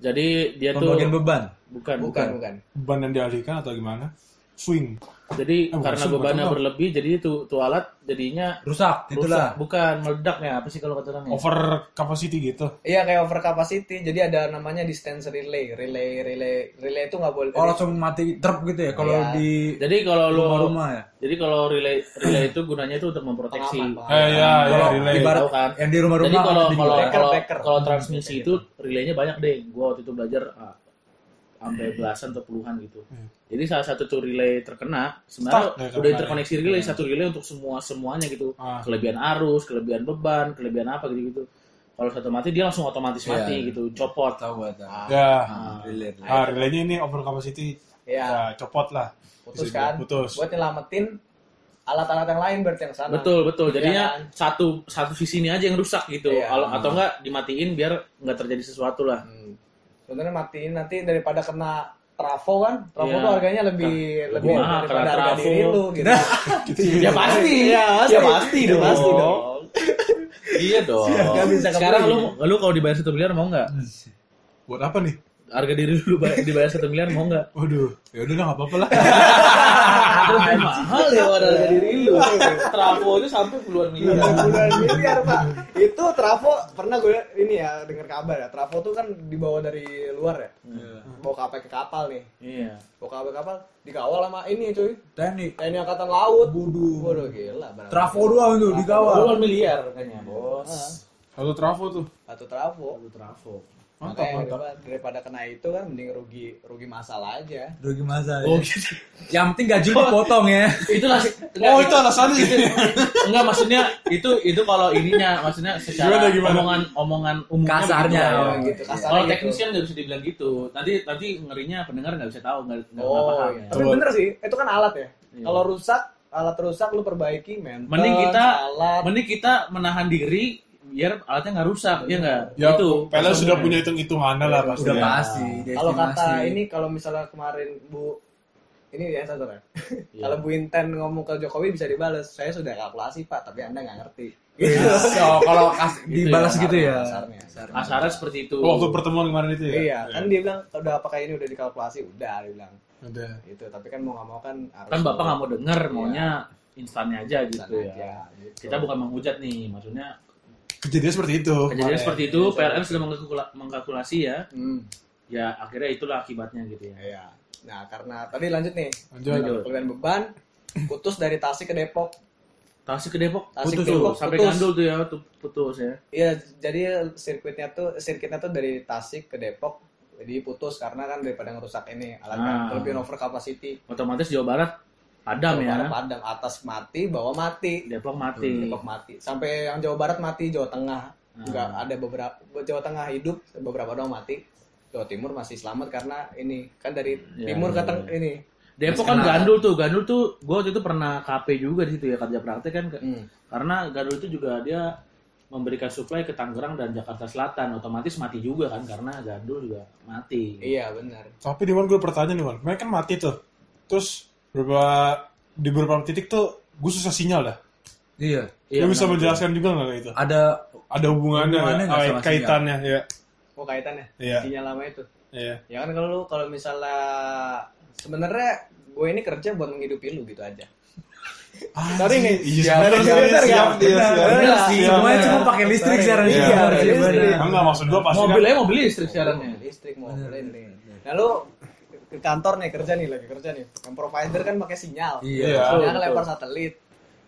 Jadi dia tuh Pembagian beban. bukan, bukan bukan. bukan Beban yang dialihkan atau gimana? Swing. Jadi Eh, bukan karena bebannya bukan. berlebih, jadi itu tuh alat jadinya Rusak, rusak. itulah. Bukan meledaknya apa sih kalau kata orang ya? Over capacity gitu. iya kayak over capacity jadi ada namanya distance relay relay relay relay itu nggak boleh Oh langsung mati truk gitu ya kalau Iya. di Jadi kalau lu rumah-rumah ya. Jadi kalau relay relay itu gunanya itu untuk memproteksi. Eh ya, ya Kalau relay. ibarat kan? yang di rumah-rumah Jadi kalau kalau kalau kalau transmisi itu relaynya banyak deh. Gua waktu itu belajar ah, sampai belasan atau puluhan gitu. Jadi salah satu tuh relay terkena, sebenarnya ya, udah karena interkoneksi relay satu relay untuk semua semuanya gitu. Ah. Kelebihan arus, kelebihan beban, kelebihan apa gitu gitu. Kalau satu mati dia langsung otomatis Iya. mati gitu, copot. tahu gua tahu. Ya. Ah. Relate. Ah, relaynya ini over capacity. Iya. Ya, copot lah. putus Bisa kan Putus. buat nyelamatin alat-alat yang lain berarti yang sana Betul betul. Jadinya Iya kan? satu satu sisi ini aja yang rusak gitu. Iya. Kalau- Atau enggak dimatiin biar nggak terjadi sesuatu lah. Hmm. Sebenarnya matiin nanti daripada kena trafo kan trafo Iya. tuh harganya lebih lebih mahal daripada harga trafo. diri lu gitu Ya pasti. ya pasti Ya pasti dong. pasti dong iya dong. Nggak bisa Sekarang lu lu kalau dibayar satu miliar mau nggak? Buat apa nih? Harga diri lu bay- dibayar satu miliar mau nggak? Waduh, ya udah nggak apa-apa lah. Mahal ya harga diri lu. Trafo itu sampai puluhan miliar. Puluhan miliar pak itu trafo pernah gue ini ya dengar kabar ya trafo tuh kan dibawa dari luar ya bawa kapal ke kapal nih Iya. bawa kapal ke kapal dikawal sama ini cuy Teknik. TNI angkatan laut Budu. waduh gila Trafo doang tuh dikawal. Puluhan miliar kayaknya, Bos. Satu trafo tuh. satu trafo Satu trafo. Mantap, Makanya mantap. daripada- daripada kena itu kan mending rugi rugi masalah aja Rugi masa Oh ya. gitu. Yang penting gaji lu dipotong ya. Itulah Oh, itu alasannya. Enggak maksudnya itu itu kalau ininya maksudnya secara Gimana, gimana? omongan omongan umumnya Kasarnya, begitu. oh, gitu kasarnya Kalau gitu. teknis kan nggak bisa dibilang gitu. Nanti nanti ngerinya pendengar nggak bisa tahu nggak nggak oh paham iya. ya. tapi bener sih itu kan alat ya Iya. kalau rusak alat rusak lu perbaiki maintenance Mending kita alat mending kita menahan diri biar alatnya nggak rusak ya nggak? Ya, itu. PLN sudah punya hitung-hitungannya lah pasti. Udah ya. pasti. kalau kata ini kalau misalnya kemarin Bu ini ya satu ya. Iya. Kalau Bu Inten ngomong ke Jokowi bisa dibales. Saya sudah kalkulasi Pak, tapi Anda nggak ngerti. Oh, kalau kas- Gitu dibalas ya, gitu ya. Kasarnya. Kasarnya seperti itu. Waktu pertemuan kemarin itu ya? Iya, kan dia bilang udah apakah ini udah dikalkulasi? Udah, dia bilang. Ada. Itu, tapi kan mau nggak mau kan harus kan bapak nggak mau denger, Iya. maunya instannya aja gitu aja, ya. gitu. Kita bukan menghujat nih, maksudnya Kejadian seperti itu. kejadian kemarin. seperti itu PLN sudah mengkalkula- mengkalkulasi ya, Hmm, ya akhirnya itulah akibatnya gitu ya. iya. Nah, karena tadi lanjut nih. Lanjut. Lanjut. Kelebihan beban putus dari Tasik ke Depok. Tasik ke Depok, Tasik putus tuh, Depok, sampai putus. Gandul tuh ya, tuh putus ya. Iya, jadi sirkuitnya tuh sirkuitnya tuh dari Tasik ke Depok. Jadi putus karena kan daripada ngerusak ini alatnya Ah. kelebihan over capacity. Otomatis Jawa Barat padam ya, Jawa Barat Padang atas mati, bawah mati. Depok mati. Depok mati. Sampai yang Jawa Barat mati, Jawa Tengah juga Ah. ada beberapa Jawa Tengah hidup, beberapa doang mati. Jawa Timur masih selamat karena ini kan dari Ya, timur ke ya, teng ya. ini Depok kan gandul tuh, gandul tuh gue waktu itu pernah KP juga di situ ya kerja praktek kan ke- Hmm. karena gandul itu juga dia memberikan supply ke Tangerang dan Jakarta Selatan otomatis mati juga kan karena gandul juga mati. Iya benar. Tapi di gue pertanyaan nih, Man. Mereka kan mati tuh. Terus beberapa di beberapa titik tuh gue susah sinyal dah. Iya. Iya, Lu bisa benar. menjelaskan juga nggak itu? Ada Ada hubungannya, Hubungannya Ah, sama kaitannya, ya. Oh kaitannya? Iya. Sinyal lama itu. Iya. Ya kan kalau lu kalau misalnya sebenarnya gue ini kerja buat menghidupi lu gitu aja. Sorry nih. Iya, Siap, sebenarnya siap, siap, siap, siap, siap. siap. Bener sih, siap. semuanya cuma pakai listrik sekarang. Iya, Iya, iya, iya. Enggak maksud gue pasti Mobil kan, aja mobil listrik siarannya. Mobil listrik mobil ini. Nah lu ke kantor nih kerja nih lagi kerja nih. Yang provider kan pakai sinyal. Iya. Sinyal Betul, lempar satelit.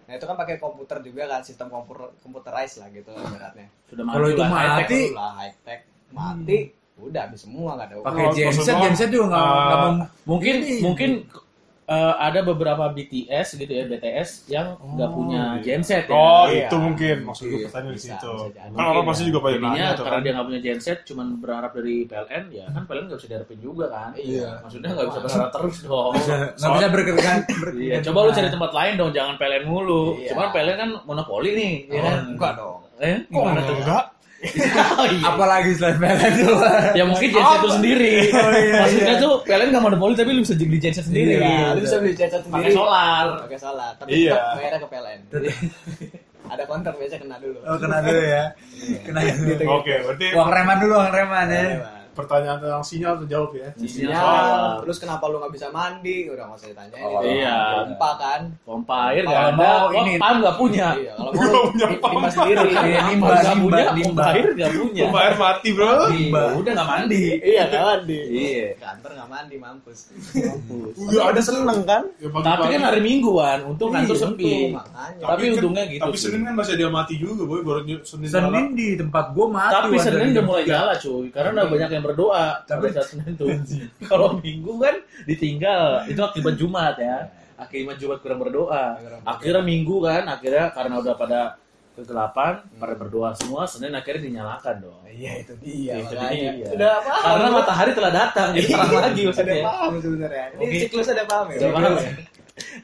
Nah itu kan pakai komputer juga kan sistem komputer computerized lah gitu ibaratnya. Sudah maju Kalau itu mati, Baru lah high tech mati udah habis semua nggak ada pakai genset, genset juga nggak uh, Mungkin Ini. mungkin eh, ada beberapa BTS gitu ya BTS yang nggak punya genset ya. Oh, Iya. itu mungkin maksud gue Iya. pertanyaan di situ. Kan orang pasti juga pada nanya tuh karena kan. dia nggak punya genset, cuman berharap dari PLN, ya kan PLN nggak bisa diharapin juga kan. Iya. Maksudnya nggak bisa berharap terus dong. nggak bisa berkegan. Iya, coba lu cari tempat lain dong, jangan PLN mulu. Iya. Cuman PLN kan monopoli nih, ya Oh, kan? enggak dong. Eh, Kok gimana tuh? enggak? Oh, iya. Apalagi selain PLN tuh. Ya mungkin genset lu sendiri. Oh, iya, Maksudnya tuh PLN nggak monopoli tapi lu bisa beli genset sendiri. Iya, lu bisa beli Pakai sendiri. solar. Pakai solar. Tapi Iya. tetap bayarnya ke PLN. Ada kontrak biasa kena dulu. Oh, kena dulu ya. Kena gitu. Oke, berarti Uang reman dulu, uang reman ya. Pertanyaan tentang sinyal terjawab ya. Sinyal. Sinyal, terus kenapa lu nggak bisa mandi? Udah nggak usah ditanyain. Oh, itu. iya. Pompa kan? Pompa air Kalau nggak ada, mau oh, ini- pam nggak punya. Iya, kalau punya pompa. sendiri. Iya, nimba, nimba, punya, nimba. pompa air nggak punya. Pompa air mati, Bro. Iya, udah nggak mandi. Iya, nggak mandi. Iya. Kantor nggak mandi, mampus. Iya, ada seneng kan? Ya, Tapi kan hari Mingguan, untung kantor Iya, sepi. untung, makanya. Tapi kan- untungnya gitu Tapi. Senin kan masih ada mati juga, boy. Baru Senin Senin di tempat gua mati. Tapi Senin udah mulai nyala cuy, karena udah banyak yang berdoa pada saat Senin tuh. Kalau Minggu kan ditinggal, itu akibat Jumat ya. Akibat Jumat kurang berdoa. Akhirnya Minggu kan, akhirnya karena udah pada kegelapan, pada berdoa semua, Senin akhirnya dinyalakan dong. Iya, itu dia. Itu makanya. dia. Udah apa? Karena matahari telah datang, jadi terang lagi Ada maksudnya. paham sebenarnya. Ini siklus ada paham ya? Udah paham ya?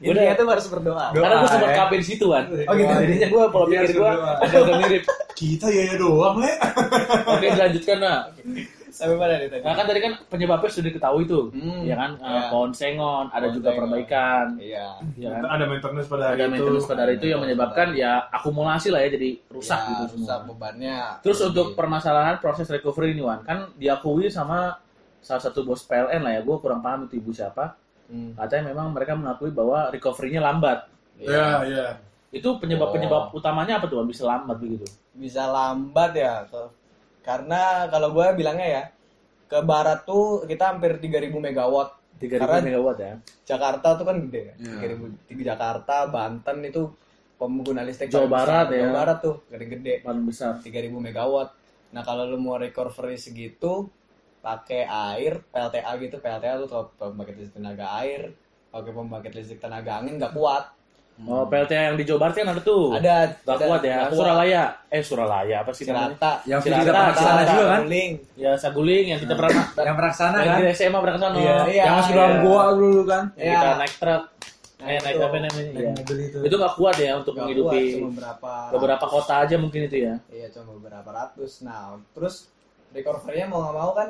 Intinya tuh harus berdoa. Karena gue sempat ya. Di situ kan. Oh gitu. Jadinya gue pola Iya, pikir gue agak mirip. Kita ya ya doang, Le. Oke, dilanjutkan nah. Sampai mana nih tadi? Nah kan tadi kan penyebabnya sudah diketahui tuh, Hmm, ya kan, iya. pohon sengon, ada Pohon juga sengon. perbaikan, Iya. ya kan. Ada maintenance pada hari Ada itu. maintenance pada hari itu yang menyebabkan ya akumulasi lah ya jadi rusak Ya, gitu rusak semua. bebannya. Terus Jadi, untuk permasalahan proses recovery ini Wan, kan diakui sama salah satu bos PLN lah ya, gue kurang paham itu ibu siapa. hmm, Katanya memang mereka mengakui bahwa recovery-nya lambat. Ya, ya. Itu penyebab-penyebab Oh. utamanya apa tuh bisa lambat begitu? bisa lambat ya. Karena kalau gue bilangnya ya, ke barat tuh kita hampir 3000 megawatt. 3000 Karena- megawatt ya. Jakarta tuh kan gede kan. Iya. 3000 di Jakarta, Banten itu pengguna listrik Jawa paling besar. Barat ya. Jawa Barat tuh gede-gede. Paling besar. 3000 megawatt. Nah, kalau lu mau recovery segitu pakai air PLTA gitu, PLTA tuh kalau pembangkit listrik tenaga air, pakai pembangkit listrik tenaga angin nggak kuat. Oh, PLT yang di Jawa Barat kan ada tuh. Ada Gak ada- kuat ya. kuat. Suralaya. Eh, Suralaya apa sih namanya? Cirata, Yang Cirata, kita pernah ke sana juga kan? Guling. Ya, Saguling yang kita pernah Yang pernah ke sana yang kan? di SMA pernah ke sana. Iya. Iya, Yang masuk dalam iya. gua dulu kan? Yang Iya. Kita naik truk. Nah, eh, naik apa namanya? Iya. itu. Itu gak kuat ya untuk Nggak menghidupi kuat, cuma berapa beberapa kota aja mungkin itu ya. Iya, cuma beberapa ratus. Nah, terus recovery-nya mau nggak mau kan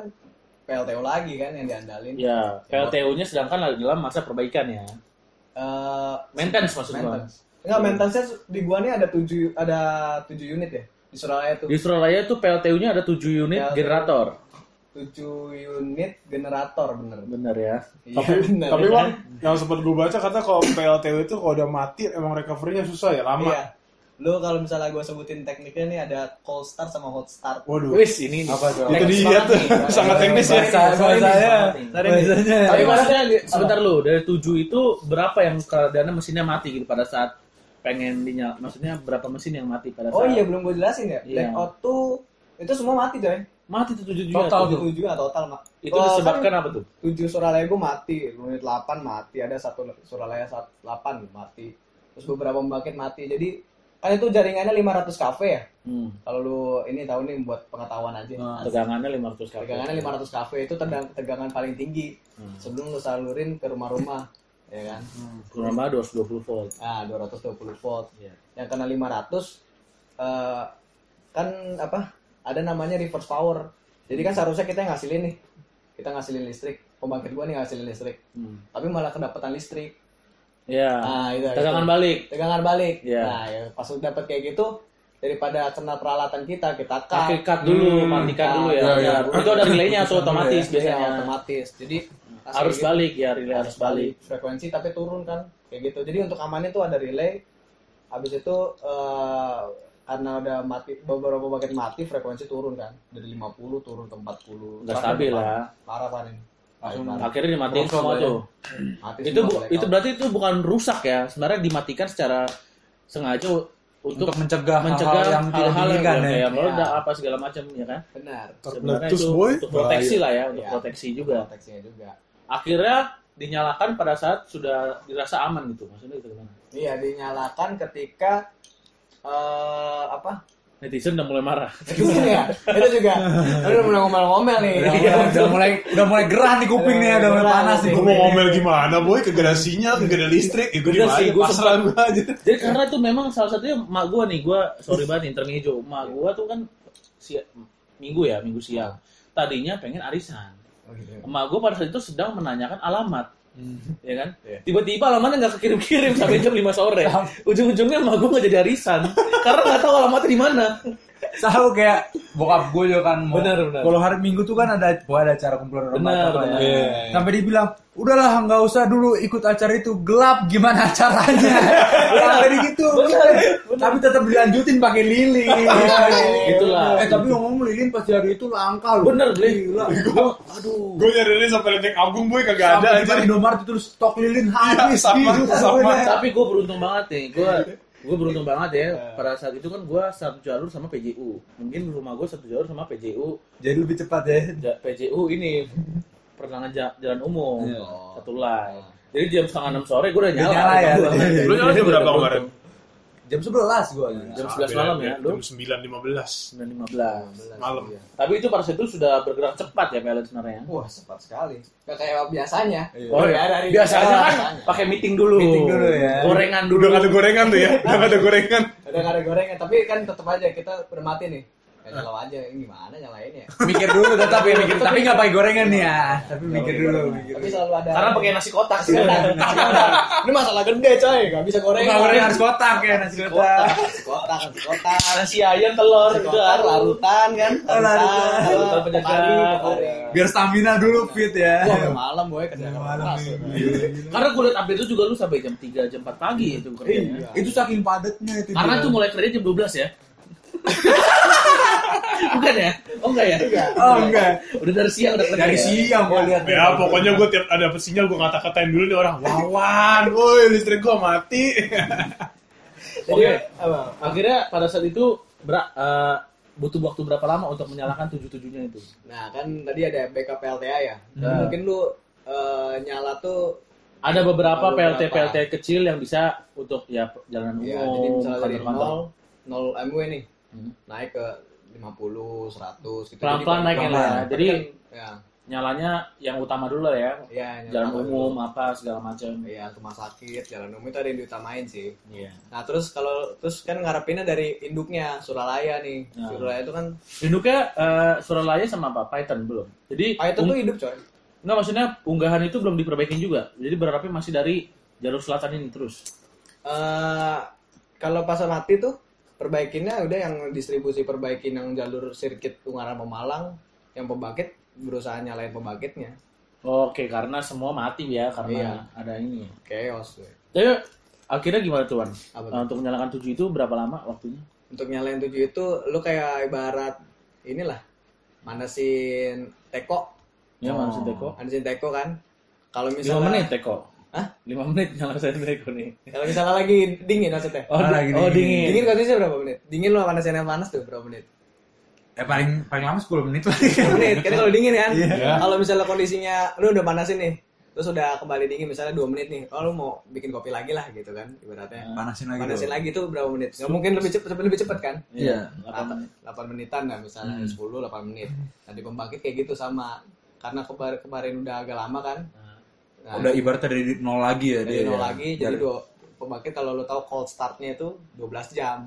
PLTU lagi kan yang diandalin. Ya, PLTU-nya sedangkan lagi dalam masa perbaikan ya. Eh, Maintenance maksud gua. maintenance. Enggak, maintenance di gua nih ada 7 ada 7 unit ya di Surabaya tuh. Di Suralaya tuh PLTU-nya ada 7 unit PLTU. generator. 7 unit generator bener. Bener ya. Iya, bener. Tapi Bang, yang sempat gue baca kata kalau PLTU itu kalau udah mati emang recovery-nya susah ya, lama. Iya. Lu kalau misalnya gua sebutin tekniknya nih ada cold start sama hot start. Waduh. Wis ini nih. Apa tuh? Itu dia tuh. Sangat teknis ya. Bahasanya. Bahasanya. Tapi maksudnya sebentar lu, dari 7 itu berapa yang keadaannya mesinnya mati gitu pada saat pengen dinyala? Maksudnya berapa mesin yang mati pada saat Oh iya belum gue jelasin ya. Iya. Blackout tuh itu semua mati coy. mati tuh 7 juga. Total. 7 juga total mak. Itu Oh, disebabkan kan apa tuh? 7 Suralaya gue mati, unit 8 mati, ada satu Suralaya 8 mati. Terus beberapa pembangkit mati. Jadi kan itu jaringannya 500 kafe ya. Hmm. Kalau lu ini tahu nih buat pengetahuan aja. Nah, tegangannya 500 kali. Tegangannya 500 kafe itu tegang- tegangan paling tinggi. Hmm. Sebelum lu salurin ke rumah-rumah. ya kan Kurang lebih 220 volt. nah 220 volt Iya. yang kena 500 eh, kan apa ada namanya reverse power jadi kan seharusnya kita yang ngasilin nih kita ngasilin listrik pembangkit gua nih ngasilin listrik Hmm. tapi malah kedapatan listrik Ya. nah itu Tegangan itu. balik. tegangan balik Iya. nah ya, pas udah dapat kayak gitu daripada kena peralatan kita kita cut Pakai cut dulu, Hmm. matikan Cut. dulu ya. Iya, iya. Benar. Itu ada relaynya tuh otomatis Iya, biasanya. otomatis jadi Harus gitu, balik ya, relay harus balik. frekuensi tapi turun kan kayak gitu jadi untuk amannya tuh ada relay habis itu eh, karena udah mati beberapa bagian mati frekuensi turun kan dari 50 turun ke 40 Nggak stabil ya. parah ini Langsung. Akhirnya dimatiin semua ya. tuh. mati Itu semua bu- itu berarti itu bukan rusak ya. Sebenarnya dimatikan secara sengaja untuk, Untuk mencegah mencegah hal-hal yang tidak hal-hal diinginkan yang ya. kayak meledak Iya. apa segala macam ya kan. benar Sebenarnya itu boy. untuk proteksi lah ya, untuk Iya. proteksi juga. proteksinya juga Akhirnya dinyalakan pada saat sudah dirasa aman gitu. Maksudnya itu gimana? iya dinyalakan ketika eh apa Netizen udah mulai marah. itu ya itu juga udah mulai ngomel-ngomel nih Udah, udah, udah mulai udah mulai gerah nih kuping nih, udah mulai panas nih. Gue mau ngomel gimana boy, kagak ada sinyal, kagak ada listrik, ya gue Bener sih, gua pasrah gue aja. Jadi karena itu memang salah satunya mak gua nih, gua sorry banget intermezzo. Mak gua tuh kan si minggu ya, minggu siang. Tadinya pengen arisan. Oh, gitu. Emak gua pada saat itu sedang menanyakan alamat. Ya kan? Iya. Tiba-tiba alamatnya nggak kekirim-kirim sampai jam 5 sore. Ujung-ujungnya emak gua nggak jadi arisan karena nggak tahu alamatnya di mana. Selalu kayak bokap gue juga kan. mau- Benar, benar. Kalau hari Minggu tuh kan ada wah, ada acara kumpulan orang lah benar. ya. Iya. Sampai dibilang, udahlah nggak usah dulu ikut acara itu gelap gimana acaranya. Sampai gitu. Tapi tetap dilanjutin pakai lilin. Gitulah. Eh tapi ngomong lilin pas hari itu langka loh. Bener. Gila. Aduh. Gue nyari ini sampai lenteng agung boy, kagak ada Sampai di aja. Indomaret itu stok lilin habis. sama, gitu. sama. Tapi gue beruntung banget nih. Gue gue beruntung banget ya. Pada saat itu kan gue satu jalur sama PJU. Mungkin rumah gue satu jalur sama PJU. Jadi lebih cepat ya. Ja- PJU ini pertengahan ja- jalan umum Iya. satu line. Jadi jam setengah enam sore gue udah Udah nyala. nyala ya. Lu nyala jam berapa kemarin? Jam 11 gua. Jam 11 malam ya, lu? Jam 9.15 Sembilan lima belas. malam. Tapi itu pada saat itu sudah bergerak cepat ya PLN sebenarnya. Wah, cepat sekali. Gak kayak biasanya. Oh Udah iya, dari biasanya kan pakai meeting dulu. Meeting dulu ya. Gorengan dulu. Udah gak ada gorengan tuh ya, udah gak ada gorengan. Udah gak ada gorengan, tapi kan tetap aja kita udah mati nih. Ya nyala aja, ini gimana nyalainnya? Mikir dulu tetap ya mikir. Tapi nggak pakai gorengan nih ya. Tapi mikir dulu. Mikir Tapi selalu ada. Karena pakai nasi kotak sih. Ini masalah gede coy, gak bisa gorengan. Nggak gorengan harus kotak ya nasi kotak. kotak, nasi kotak, nasi kotak. Nasi ayam telur Nasi itu kotak, larutan kan? larutan. Larutan pepari. Biar stamina dulu fit ya. Wah, malam boy kerja Malam keras. nih. Karena liat update itu juga lu sampai jam 3, jam 4 pagi itu kerjanya. Itu saking padatnya itu. Karena itu mulai kerja jam 12 ya. Bukan ya? Oh enggak ya? Oh enggak. Udah dari siang udah. Dari ya? siang gua lihat. Ya pokoknya gue tiap ada sinyal gue ngata-katain dulu nih orang Wawan, woi listrik gue mati Jadi, Oke. apa? Akhirnya pada saat itu ber- eh, butuh waktu berapa lama untuk menyalakan tujuh-tujuhnya itu? Nah, kan tadi ada backup PLTA ya. Hmm. Mungkin lu eh, nyala tuh Ada beberapa PLT. PLT kecil yang bisa untuk ya jalanan ya, umum, jadi misalnya dari. 0 0 MW nih. Hmm. Naik ke 50, 100 gitu. Pelan-pelan naiknya lah ya. Jadi kan, ya, nyalanya yang utama dulu lah ya. ya Jalan umum dulu. apa segala macam. Iya, rumah sakit, jalan umum itu ada yang diutamain sih. Iya. Nah, terus kalau terus kan ngarepinnya dari induknya Suralaya nih. Nah. Suralaya itu kan Induknya eh, Suralaya sama apa? Python belum. Jadi Python tuh hidup coy. Enggak maksudnya unggahan itu belum diperbaikin juga. Jadi berharapnya masih dari jalur selatan ini terus. eh kalau pas mati tuh perbaikinnya udah yang distribusi perbaikin yang jalur sirkuit Ungaran Pemalang yang pembangkit berusaha nyalain pembangkitnya Oke, karena semua mati ya karena Iya. ada ini. chaos. Tapi akhirnya gimana tuan? Apa? Eh, untuk menyalakan tujuh itu berapa lama waktunya? untuk nyalain tujuh itu lu kayak ibarat inilah manasin teko Ya, Oh. maksud teko. manasin teko kan kalau misalnya menit teko. Hah? Lima menit nyalakan teko nih. kalau misalnya lagi dingin maksudnya Oh, di- lagi oh dingin. dingin. dingin kondisinya berapa menit dingin lo panasin yang panas tuh berapa menit Eh paling paling lama 10 menit lah. 10 menit kan kalau dingin kan Iya. kalau misalnya kondisinya lu udah panasin nih terus udah kembali dingin misalnya 2 menit nih oh lu mau bikin kopi lagi lah gitu kan ibaratnya Panasin lagi. panasin dulu. lagi tuh berapa menit nggak mungkin lebih cepet lebih cepet kan Iya, delapan Delapan menit. 8 menitan lah misalnya Hmm. 10 8 menit nah di pembangkit kayak gitu sama karena kemarin kemarin udah agak lama kan Nah, Udah ibaratnya dari nol lagi ya dari dia. nol ya. lagi jadi dua pembangkit kalau lo tahu cold startnya itu 12 jam.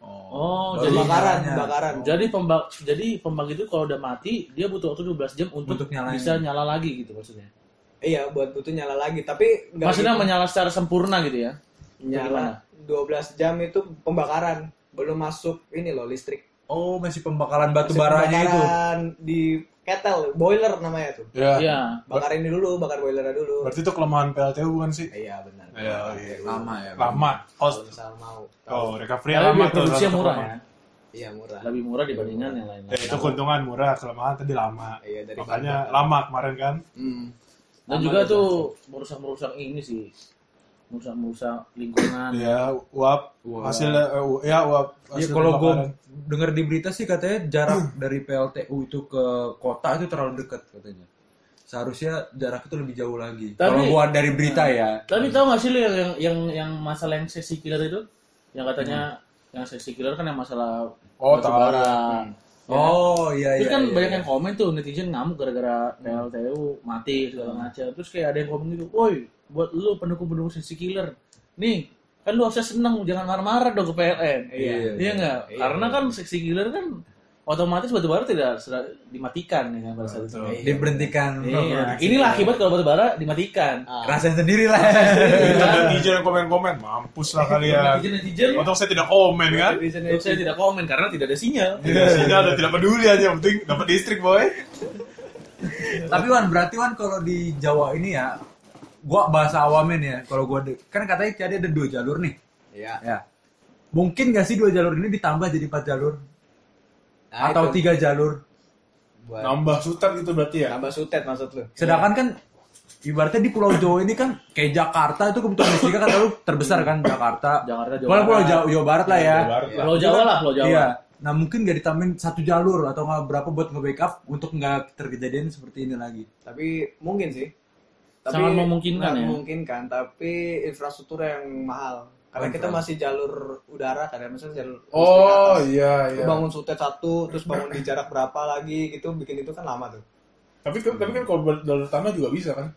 Oh, Baru jadi Pembakaran, nyalanya. pembakaran. jadi pembak jadi pembangkit itu kalau udah mati dia butuh waktu 12 jam untuk, Untuk nyalain. bisa nyala lagi gitu maksudnya. Iya, buat butuh nyala lagi, tapi Maksudnya gitu. menyala secara sempurna gitu ya. nyala 12 jam itu pembakaran, belum masuk ini loh listrik. Oh, masih pembakaran batu Masih baranya itu. pembakaran di kettle, boiler namanya tuh. Ya. Iya. Bakarin ini dulu, bakar boilernya dulu. Berarti itu kelemahan PLTU bukan sih? Iya benar. Iya, iya. Lama ya. Lama. Kalau Cost. misal mau. Oh, recovery Tapi lama biaya tuh. produksinya murah ya. Iya murah. Lebih murah dibandingkan yang lain. Ya, itu keuntungan murah, kelemahan tadi lama. Iya dari Makanya lama kemarin kan. Hmm. Dan Lama juga tuh, tuh merusak-merusak ini sih. Merusak-merusak lingkungan. Ya, uap Uap. hasilnya eh, u- ya uap. Ya hasil kalau gue dengar di berita sih katanya jarak dari PLTU itu ke kota itu terlalu dekat katanya. Seharusnya jarak itu lebih jauh lagi. Tapi- Kalau buat dari berita ya. Tapi tahu gak sih lu yang yang yang, yang masalah yang sesi killer itu? Yang katanya yang sesi killer kan yang masalah Oh, batu tahu. Ya. Oh iya Terus iya. kan iya, banyak iya. yang komen tuh netizen ngamuk gara-gara PLTU mati segala macam. Terus kayak ada yang komen gitu, "Woi, buat lu pendukung-pendukung sesi killer. Nih, kan lu harusnya seneng, jangan marah-marah dong ke PLN." Iya, Iya iya. enggak? Iya, Karena iya. kan seksi killer kan otomatis batu bara tidak sudah dimatikan ya kan pada saat itu. Diberhentikan. Iya. Inilah akibat kalau batu bara dimatikan. Ah, Rasain sendiri lah. Netizen yang komen-komen, mampus lah kalian. Netizen-netizen Untung saya tidak komen kan. netizen- Untuk saya tidak komen karena tidak ada sinyal. Tidak sinyal dan tidak peduli aja, yang penting dapat listrik boy. Tapi Wan berarti Wan kalau di Jawa ini ya, gua bahasa awamin ya. Kalau gua kan katanya ada dua jalur nih. Iya. Ya. Mungkin gak sih dua jalur ini ditambah jadi empat jalur Nah, atau itu tiga jalur? buat Nambah sutet gitu berarti ya. tambah sutet maksud lu. Sedangkan kan ibaratnya di Pulau Jawa ini kan kayak Jakarta itu kebutuhan listriknya kan terlalu terbesar kan Jakarta. Jakarta, Jawa Malah Pulau Barat. Jawa, Jawa Barat lah ya. Jawa Barat lah. Pulau Jawa lah, Pulau Jawa. Iya. Nah mungkin gak ditambahin satu jalur atau nggak berapa buat nge-backup untuk nggak terkejadian seperti ini lagi. Tapi mungkin sih. Sangat memungkinkan ya. Memungkinkan, tapi infrastruktur yang mahal. Karena Oh, kita masih jalur udara kan, ya, misalnya jalur Oh atas. iya Lu iya. bangun sutet satu, terus bangun di jarak berapa lagi gitu, bikin itu kan lama tuh. Tapi kan tapi kan kalau jalur tanah juga bisa kan?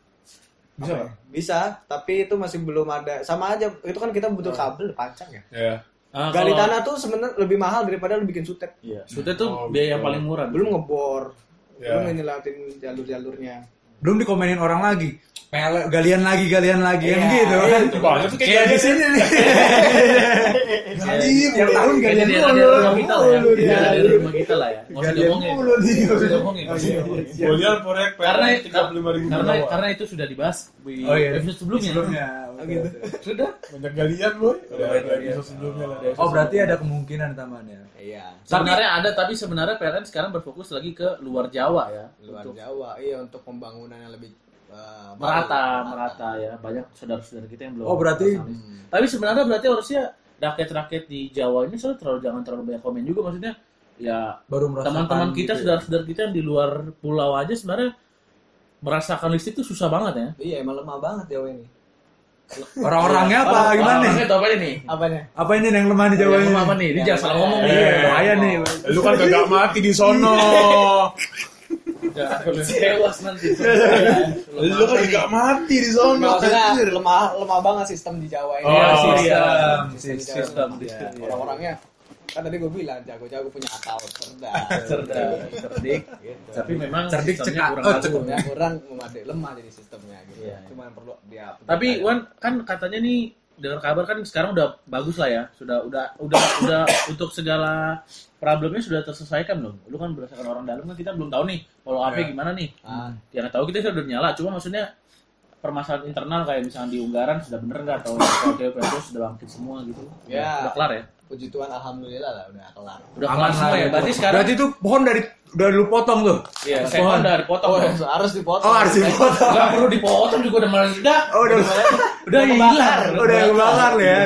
Bisa kan? ya? Bisa, tapi itu masih belum ada. Sama aja, itu kan kita butuh kabel, pancang ya. Ya. Ah, Gali kalau- tanah tuh sebenarnya lebih mahal daripada lu bikin sutet. Iya, sudah tuh Oh, biaya yang betul. paling murah. Belum ngebor, Ya. belum ngeliatin jalur-jalurnya. Belum dikomenin orang lagi. Pele, galian lagi, galian lagi yang Iya, gitu iya, kan. Itu banyak tuh kayak di galian. sini nih. Gaji Tiap tahun Kayaknya galian di mulu. daerah rumah kita lah ya. Dia. daerah rumah kita lah ya. Nggak usah Galian diomongin. diomongin. Bolian proyek lima ribu karena karena itu sudah dibahas di Oh, iya. episode sebelumnya. Sebelumnya. gitu. Sudah. banyak galian boy. Udah ada galian. episode sebelumnya lah. Oh berarti ada kemungkinan tambahannya. Iya. Sebenarnya ada tapi sebenarnya PLN sekarang berfokus lagi ke luar Jawa ya. Luar Untuk Jawa, iya untuk pembangunan yang lebih uh, merata, baru. merata ya. Banyak saudara-saudara kita yang belum. Oh, berarti- tersamai. Tapi sebenarnya berarti harusnya rakyat-rakyat di Jawa ini soalnya terlalu jangan terlalu banyak komen juga maksudnya ya Baru teman-teman kita gitu ya. saudara-saudara kita yang di luar pulau aja sebenarnya merasakan listrik itu susah banget ya. Iya, emang lemah banget Jawa ini. Orang-orangnya apa? Orang- Gimana nih? Tahu apa nih? Apanya? Apa ini yang lemah di Jawa Yang ini? apa nih? Dia jangan salah ngomong nih. Iya, bahaya nih. Lu kan kagak mati di sono. Tewas nanti. Lu kan kagak mati di sono. Lemah lemah banget sistem di Jawa ini. Oh, sistem. Sistem. Orang-orangnya kan tadi gue bilang jago-jago punya akal cerdas. cerdas, cerdik. Gitu. Tapi memang Cerdik, sistemnya cekak. kurang Oh, bagus. cekak. Ya, kurang memadai lemah jadi sistemnya gitu. Iya. Cuma perlu dia Tapi Wan kan katanya nih dengar kabar kan sekarang udah bagus lah ya. Sudah udah udah udah untuk segala problemnya sudah terselesaikan belum? Lu kan berdasarkan orang dalam kan kita belum tahu nih kalau apa Ya. gimana nih. Ah. Yang tahu kita sudah nyala, cuma maksudnya permasalahan internal kayak misalnya di Unggaran sudah bener nggak atau PLTU sudah bangkit semua gitu? Ya. Udah kelar ya? Puji Tuhan alhamdulillah lah udah kelar. Udah kelar semua ya? Berarti sekarang Berarti itu pohon dari udah lu potong tuh. Iya, Pohon. saya udah dipotong. Oh, ya. harus dipotong. Oh, harus dipotong. Nggak perlu dipotong juga udah meledak. Oh, udah Udah hilang. Udah kebakar ya.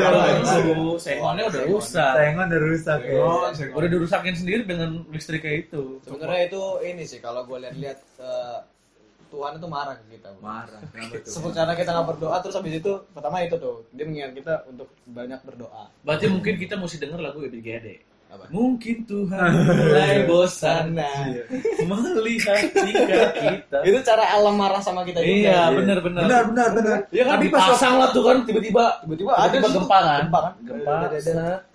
Sengonnya udah rusak. Sayangan udah rusak ya. Oh, Udah dirusakin sendiri dengan listrik kayak itu. Sebenarnya itu ini sih kalau gue lihat-lihat eh, Tuhan itu marah ke kita. Bu. Marah. Karena kita nggak berdoa terus habis itu pertama itu tuh dia mengingat kita untuk banyak berdoa. Berarti mungkin kita mesti denger lagu Ebit GAD. Apa? Mungkin Tuhan mulai bosan Nah, melihat tingkah kita. itu cara alam marah sama kita juga. Iya, benar-benar. Benar, benar, benar. Iya kan Tapi pas dipasang lah tuh kan tiba-tiba Tiba-tiba ada situ. gempa kan? Gempa kan? Gempa.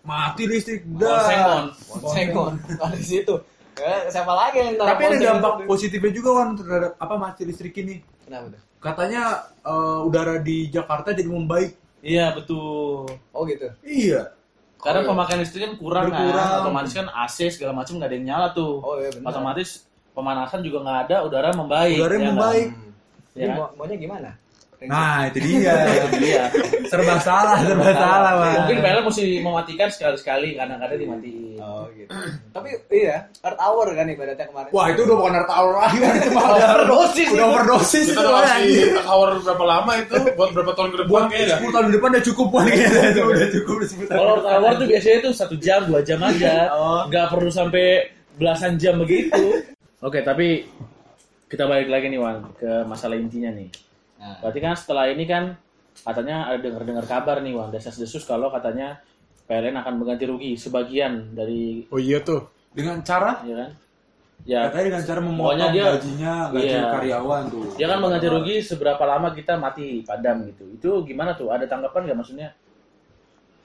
Mati listrik Oh, dah. sengon. Sengon. Ada di situ. Ya, siapa lagi yang Tapi ada dampak itu? positifnya juga kan terhadap apa mati listrik ini. Kenapa tuh? Katanya eh, udara di Jakarta jadi membaik. Iya, betul. Oh gitu. Iya. Karena Oh, iya. pemakaian listrik kan kurang, Berkurang. kan, otomatis kan AC segala macam nggak ada yang nyala tuh. Oh iya benar. otomatis pemanasan juga nggak ada, udara membaik. Udara ya kan? membaik. Hmm. Ya kan? maunya gimana? Nah, itu dia. Iya. serba salah, serba salah, Bang. Mungkin PLN mesti mematikan sekali-sekali, kadang-kadang dimatiin. Oh gitu. Tapi iya, Earth Hour kan ibaratnya kemarin. Wah, itu udah bukan Earth Hour lagi, itu mah udah Overdosis Udah itu. overdosis itu, Bang. kasih hour berapa lama itu buat berapa tahun ke depan kayaknya. 10 tahun di depan udah cukup buat kayaknya itu udah cukup udah 10 tahun. Kalau tawar tuh biasanya tuh satu jam, dua jam aja, Oh. nggak perlu sampai belasan jam begitu. Oke, tapi kita balik lagi nih Wan ke masalah intinya nih. Nah, Berarti kan setelah ini kan katanya ada dengar-dengar kabar nih Wan, desas-desus kalau katanya PLN akan mengganti rugi sebagian dari Oh iya tuh. Dengan cara ya kan? Ya, katanya dengan cara memotong dia- gajinya, gaji iya. karyawan tuh. dia kan mengganti rugi seberapa lama kita mati padam gitu. Itu gimana tuh? Ada tanggapan nggak maksudnya?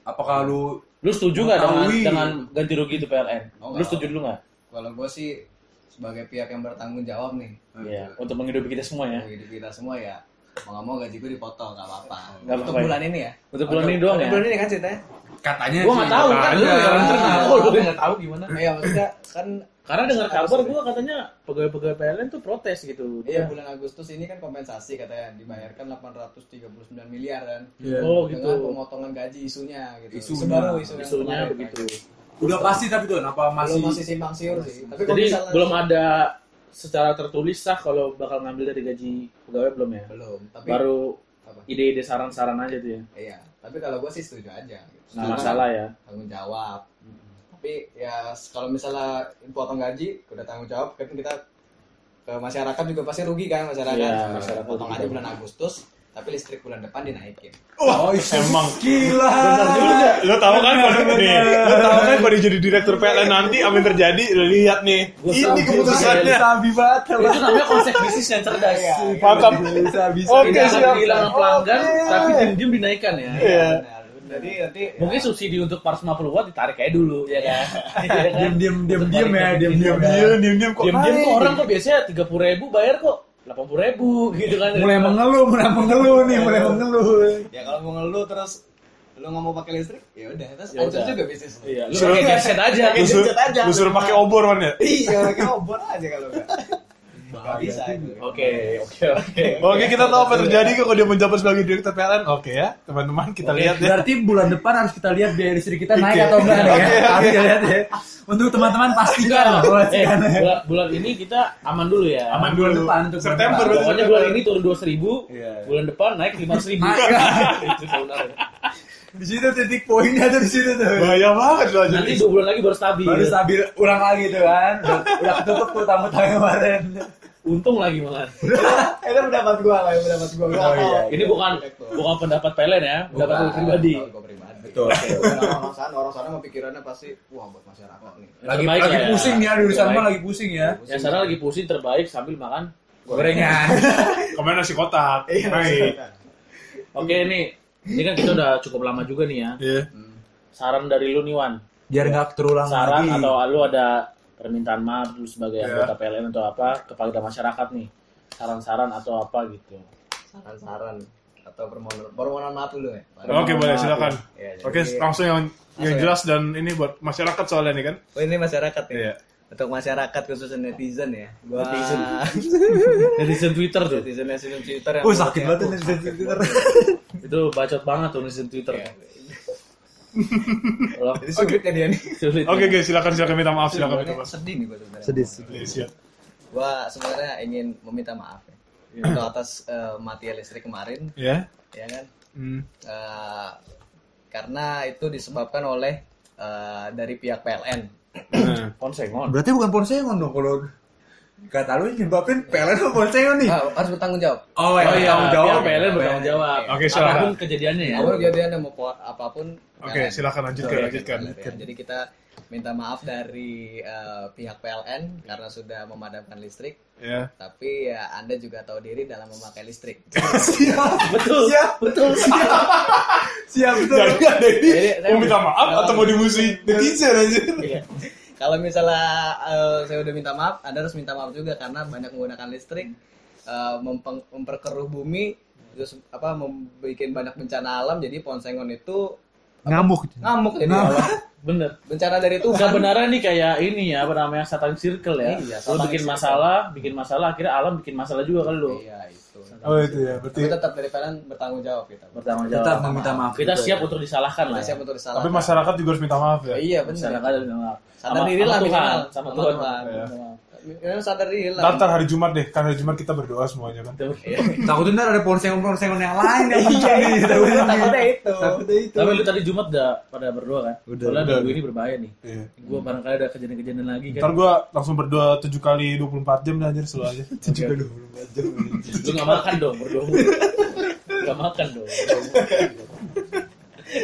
Apakah lu Lu setuju nggak dengan, dengan ganti rugi itu PLN? Oh, Lu setuju dulu nggak? kalau gue sih sebagai pihak yang bertanggung jawab nih, Iya, untuk menghidupi kita semua ya. hidup kita semua ya, mau nggak mau gaji gue dipotong nggak apa-apa. Nggak Untuk apa-apa ya? bulan ini ya. Untuk bulan ini doang untuk ya? Bulan ini kan ceritanya. katanya Gua nggak tahu kan, lu yang nggak tahu gimana? Iya maksudnya kan Karena dengar kabar gua katanya pegawai-pegawai PLN tuh protes gitu. Iya bulan Agustus ini kan kompensasi katanya dibayarkan 839 miliar kan. Iya. Oh gitu. Dengan pemotongan gaji isunya gitu. Isunya. Isu Isunya kemarin, begitu. kan. Udah pasti tapi tuh apa masih Belum masih simpang siur sih. Tapi Jadi misalnya belum ada secara tertulis sah kalau bakal ngambil dari gaji pegawai belum ya? belum. Tapi Baru apa? ide-ide saran-saran aja tuh ya. Iya. Tapi kalau gue sih setuju aja. Gitu. Nggak Setuju. masalah ya. tanggung jawab. Tapi ya kalau misalnya potong gaji, udah tanggung jawab kan kita ke masyarakat juga pasti rugi kan masyarakat. Iya, masyarakat potong aja bulan Agustus, tapi listrik bulan depan dinaikin. Oh, Emang. gila. Lo tau kan kalau nih, lo tau kan kalau jadi direktur PLN nanti apa yang terjadi? Lo lihat nih, Gua ini keputusannya. Sabi banget. Itu namanya konsep bisnis yang cerdas. Mantap. Bisa bisa. Oke, siap. kehilangan pelanggan, tapi diam-diam dinaikkan ya. Iya. Benar. Jadi nanti Mungkin subsidi untuk 450 watt ditarik aja dulu, ya kan? Diam diam diam diam ya, diam diam Iya, diem-diem kok Diam-diam naik. tuh orang kok biasanya 30 ribu bayar kok 80 ribu gitu kan. Mulai mengeluh, mulai mengeluh nih, mulai mengeluh. ya kalau mau ngeluh terus lu nggak mau pakai listrik, ya udah terus Ya hancur udah. juga bisnis. Iya, lu pakai genset aja. Pakai Lu suruh, aja. lu suruh pakai obor ya? Iya, pakai obor aja kalau enggak. Enggak bisa itu. Oke, oke, oke. Oke, kita tahu apa yang terjadi kalau dia menjabat sebagai direktur PLN. Oke ya, teman-teman kita lihat ya. Berarti bulan depan harus kita lihat biaya listrik kita naik atau enggak ya. oke. Harus kita lihat ya. Untuk teman-teman pastikan lah, Eh, pastikan ya. bulan, bulan ini kita aman dulu ya. Aman Bulan dulu. depan, untuk September Pokoknya bulan ini turun 200 ribu, Iya. bulan depan naik 500 ribu. Naik. Itu sebenarnya. Di situ titik poinnya tuh di situ tuh. Bahaya banget loh jadi. Nanti dua bulan lagi baru stabil. Baru stabil ulang lagi tuh kan. Udah, udah ketutup tuh tamu-tamu kemarin. Untung lagi malah. Itu pendapat gua lah, pendapat gua. Gua Oh, iya. tahu. Ini bukan bukan pendapat PLN ya, pendapat Bukan, gua pribadi. pendapat gua pribadi. Betul. Orang sana, orang sana pikirannya pasti, wah buat masyarakat nih. Lagi terbaik lagi ya. pusing ya di sana lagi pusing ya. Yang sana lagi pusing terbaik sambil makan Gorengan. Kemarin nasi kotak. Naik. Oke nih, ini kan kita udah cukup lama juga nih ya. Iya. Saran dari lu nih Wan. Biar nggak terulang Saran lagi. atau lu ada permintaan maaf lu sebagai Iya. anggota PLN atau apa kepada masyarakat nih. Saran-saran atau apa gitu. Saran-saran atau permohonan permohonan maaf dulu ya. Oke, boleh silakan. Ya, Oke, langsung yang yang jelas dan ini buat masyarakat soalnya nih kan. Oh ini masyarakat ya. Iya. Untuk masyarakat khususnya netizen ya. Gua Netizen. Netizen Twitter tuh. netizen netizen Twitter yang Oh sakit banget netizen Twitter. Itu bacot banget tuh netizen Twitter. Iya. Loh, Jadi sulit ya dia nih. sulit. Oke, guys, silakan silakan minta maaf, silakan minta maaf. sedih nih gua sebenarnya. Iya, siap. Gua sebenarnya ingin meminta maaf ya. Untuk atas eh, mati listrik kemarin, Ya. ya kan? Hmm. Eh, karena itu disebabkan oleh eh, dari pihak PLN. Nah. Konsengon. Berarti bukan Ponsengon dong kalau kata lu nyebabin PLN apa Ponsengon nih? Ah, harus bertanggung jawab. Oh, Oh iya, tanggung jawab. pihak PLN bertanggung jawab. Oke, silakan. Apa pun kejadiannya ya. Apa pun kejadian mau apa pun. Oke, silakan lanjutkan, lanjutkan. ya. Jadi kita minta maaf dari eh, pihak PLN karena sudah memadamkan listrik. Ya. Tapi ya Anda juga tahu diri dalam memakai listrik. Betul. Betul. Siap betul. Jadi ada ini Jadi, saya mau minta maaf mau- atau mau dimusuhi netizen aja. Iya. Kalau misalnya eh, saya udah minta maaf, Anda harus minta maaf juga karena banyak menggunakan listrik, eh, mempeng- memperkeruh bumi, terus apa membuat banyak bencana alam. Jadi pohon sengon itu Ngamuk. ngamuk jadi Ngamuk. awal. Bener. bencana dari Tuhan. Sebenarnya nih kayak ini ya, apa namanya Satan Circle ya. Iya, lu bikin Circle. masalah, bikin masalah, akhirnya alam bikin masalah juga kan lu. Iya itu. Oh itu ya, berarti Tapi tetap dari PLN bertanggung jawab kita. Bertanggung jawab. Tetap meminta maaf. Kita gitu siap ya. untuk disalahkan lah. Kita ya. siap untuk disalahkan. tapi masyarakat juga harus minta maaf ya. Iya benar. Masyarakat harus minta maaf. Sadar Sama- diri lah sama Tuhan, sama Sama Tuhan. Iya. Ya, sadar diri lah. Ntar, hari Jumat deh, kan hari Jumat kita berdoa semuanya kan. Takutnya ntar ada pohon sengon yang lain yang muncul Iya, nih. itu. Takutnya itu. Takutnya itu. Tapi lu tadi Jumat udah pada berdoa kan? Udah. Soalnya Udah. minggu ini berbahaya nih. Iya. Gue barangkali ada kejadian-kejadian lagi kan. Ntar gua langsung berdoa 7 kali 24 jam dah anjir selalu aja. Juga 24 jam. Lu gak makan dong berdoa. gak makan dong.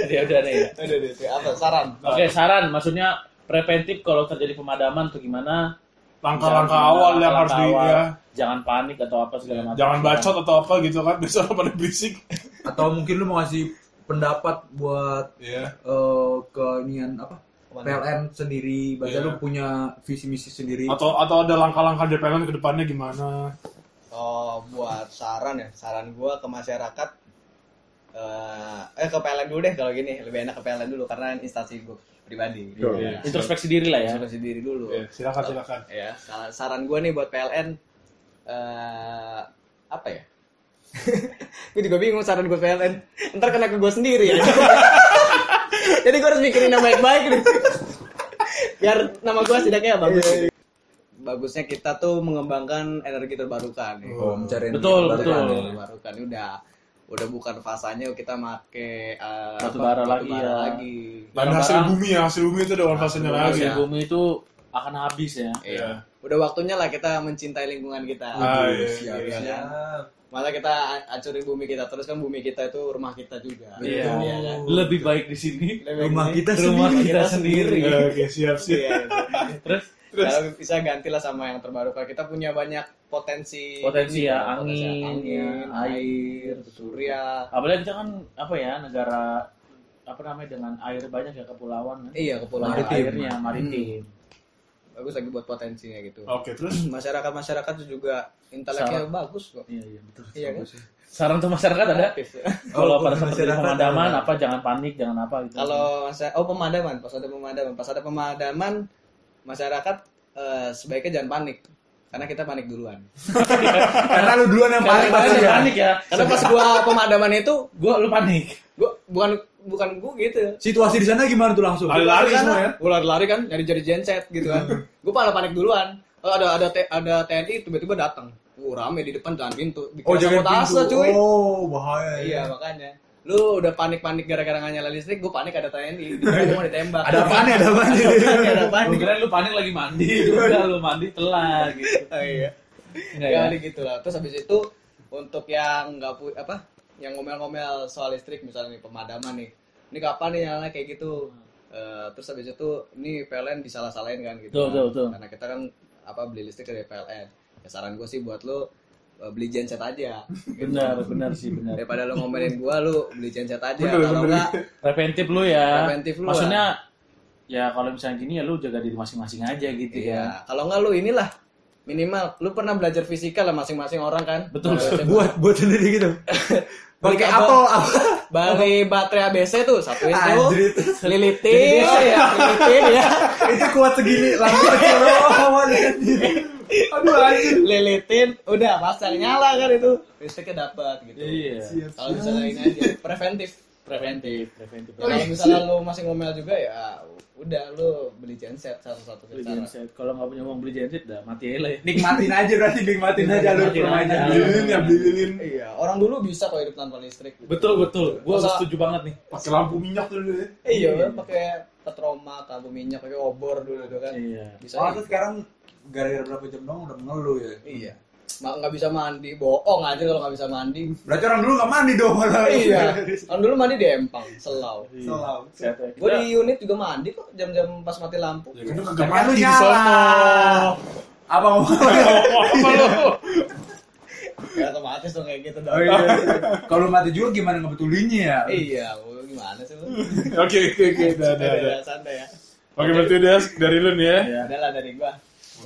ya udah nih ya. Udah, udah. Apa saran? Oke saran, maksudnya preventif kalau terjadi pemadaman tuh gimana? Langkah-langkah awal yang harus di awal. ya. Jangan panik atau apa segala macam. Jangan bacot atau apa gitu kan, besok pada berisik. Atau mungkin lu mau ngasih pendapat buat Iya. eh ke inian apa? PLN sendiri, baca Iya. lu punya visi misi sendiri. Atau atau ada langkah-langkah DPLN ke depannya gimana? Oh, buat saran ya. Saran gua ke masyarakat eh eh ke PLN dulu deh kalau gini. Lebih enak ke PLN dulu karena instansi gua pribadi. Iya. Introspeksi diri lah ya. Introspeksi diri dulu. Iya, silakan silakan. Ya, saran, saran gua nih buat PLN eh apa ya? gue juga bingung saran gue PLN. Ntar kena ke gue sendiri ya. Jadi gue harus mikirin yang baik-baik nih. Biar nama gue setidaknya bagus. Bagusnya kita tuh mengembangkan energi terbarukan. ya. Oh, mencari Betul, energi betul. terbarukan. Energi terbarukan ini udah udah bukan fasanya kita make eh, Batu bara lagi ya. lagi. Dan hasil bumi ya, hasil bumi itu ada fasenya lagi. Hasil bumi itu akan habis ya. Iya. Udah waktunya lah kita mencintai lingkungan kita. Ah, iya, Siap, iya, siap. Malah kita hancurin bumi kita terus kan bumi kita itu rumah kita juga. Iya. Iya kan? Lebih baik di sini. Lebih Rumah baik kita Rumah sendiri. kita sendiri. Oke, siap siap. Iya, iya. Terus Kalau bisa gantilah sama yang terbarukan. Kita punya banyak potensi. Potensi ini, ya, potensi angin, angin, ya, air, air, surya. apalagi kita kan apa ya negara apa namanya dengan air banyak ya kepulauan kan. Iya, kepulauan Maritim. airnya maritim. Bagus lagi buat potensinya gitu. Oke, terus Masyarakat masyarakat juga inteleknya bagus kok. Iya iya betul. Iya kan? Saran untuk masyarakat ada? Kalau Oh, pada saat pemadaman ada. apa jangan panik jangan apa gitu. Kalau oh pemadaman, pas ada pemadaman, pas ada pemadaman masyarakat eh, sebaiknya jangan panik karena kita panik duluan. Karena lu duluan yang pasti ya. panik ya. Karena pas gua pemadaman itu Gua lu panik. gua bukan bukan gua gitu. Situasi di sana gimana tuh langsung? Lari-lari Kan, semua ya. Gua lari-lari kan nyari jadi genset gitu kan. gua pada panik duluan. Oh, ada ada ada TNI tiba-tiba datang. Uh, rame di depan jalan pintu. Oh, Dikira jangan sabotase, pintu. cuy. Oh, bahaya. Iya, makanya. Lu udah panik-panik gara-gara nggak nyala listrik, gua panik ada TNI. Gua mau ditembak. Ada apaan ya? Ada apaan ya? ada Lu panik. kira lu panik lagi mandi, udah lu mandi telat gitu. Oh, iya. Enggak ya, ya? gitu lah. Terus habis itu untuk yang nggak pu apa, yang ngomel-ngomel soal listrik misalnya nih pemadaman nih. Ini kapan nih nyala kayak gitu? Eh, terus habis itu ini PLN disalah-salahin kan gitu. Betul, betul, betul. Karena kita kan apa beli listrik dari PLN. Ya, saran gue sih buat lu beli genset aja. Benar, benar sih benar. Daripada lu ngomelin gua, lu beli genset aja. Bener, Kalau bener. enggak, Preventif lu ya. Preventif lu Maksudnya ya kalau misalnya gini ya lu jaga diri masing-masing aja gitu ya. iya. Kalau enggak lu inilah minimal lu pernah belajar fisika lah masing-masing orang kan. Betul. SMA. Buat buat sendiri gitu. Pakai apel apa? Bali baterai ABC tuh satuin tuh. Anjrit. Lilitin ya, lilitin ya. Itu kuat segini langsung ke bawah anjir. Aduh anjir. Lilitin, udah pasang nyala kan itu. Listriknya dapat gitu. Iya. Kalau misalnya ini aja preventif. Preventif, preventif. Kalau misalnya lu masih ngomel juga ya udah lu beli genset satu-satu Beli cara. genset. Kalau nggak punya uang beli genset, dah mati aja lah ya. Nikmatin aja berarti nikmatin aja lu Nikmatin permainan. aja. Beli lilin ya, beli lilin. Iya, orang dulu bisa kok hidup tanpa listrik. gitu. Betul betul. Gua Masa- setuju banget nih. Pakai lampu minyak tuh dulu ya. Iya, pakai petroma, tabung minyak, pakai obor dulu tuh kan. Iya. Bisa. Oh, sekarang gara-gara berapa jam doang udah mengeluh ya. Iya. Ma- nggak bisa mandi, bohong aja kalau nggak bisa mandi. Berarti orang dulu nggak mandi dong malah. iya. Kan dulu mandi di Empang, Selau. Selalu. Sehat ya. Gue di unit juga mandi kok jam-jam pas mati lampu. Ya kan lu kagak mandi di nyala. sono. Apa ngomong? Apa lu? Ya otomatis dong kayak gitu dong. Oh, iya. Kalau mati juga gimana ngebetulinnya ya? Iya, gimana sih lu? Oke oke oke udah udah udah. Ada santai ya. Oke berarti udah dari lu nih ya. Ya. Ada lah dari gua.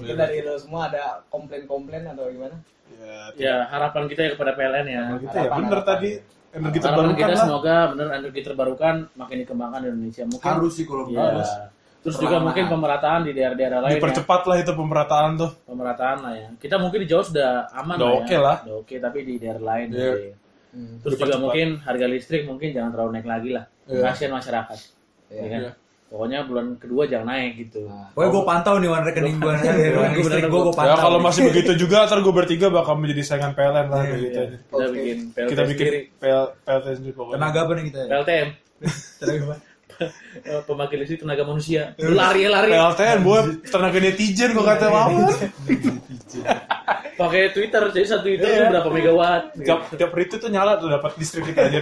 Mungkin dari lu semua ada komplain-komplain atau gimana? Ya, Ya harapan kita ya kepada PLN ya. gitu ya bener Harapan-harapan. tadi energi Harapan terbarukan kita lah. semoga bener energi terbarukan makin dikembangkan di Indonesia. Mungkin Harus sih kalau ya. harus. Terus juga mungkin pemerataan di daerah-daerah lain ya. Dipercepat lah itu pemerataan tuh. Pemerataan lah ya. Kita mungkin di Jawa sudah aman Udah lah oke ya. lah. Udah oke tapi di daerah lain Iya. masih. Hmm. Terus juga Dipercepat. mungkin harga listrik mungkin jangan terlalu naik lagi lah. Iya. Kasihan masyarakat. Iya. Ya kan? Iya. Pokoknya bulan kedua jangan naik gitu. Nah, Pokoknya gue pantau nih warna rekening gue. Listrik gue gue Ya pantau. kalau nih. masih begitu juga ntar gue bertiga bakal menjadi saingan PLN lah kayak gitu. Ya, aja. kita bikin PLT Kita bikin PLT sendiri pokoknya. Tenaga apa nih kita? ya? PLTM. Tenaga apa? Eh, Pemakaian listrik tenaga manusia. Lari lari. PLTN buat tenaga netizen gue kata Wawan. Pakai Twitter jadi satu Twitter Iya. itu berapa megawatt. Tiap tiap retweet tuh nyala tuh dapat listrik kita aja.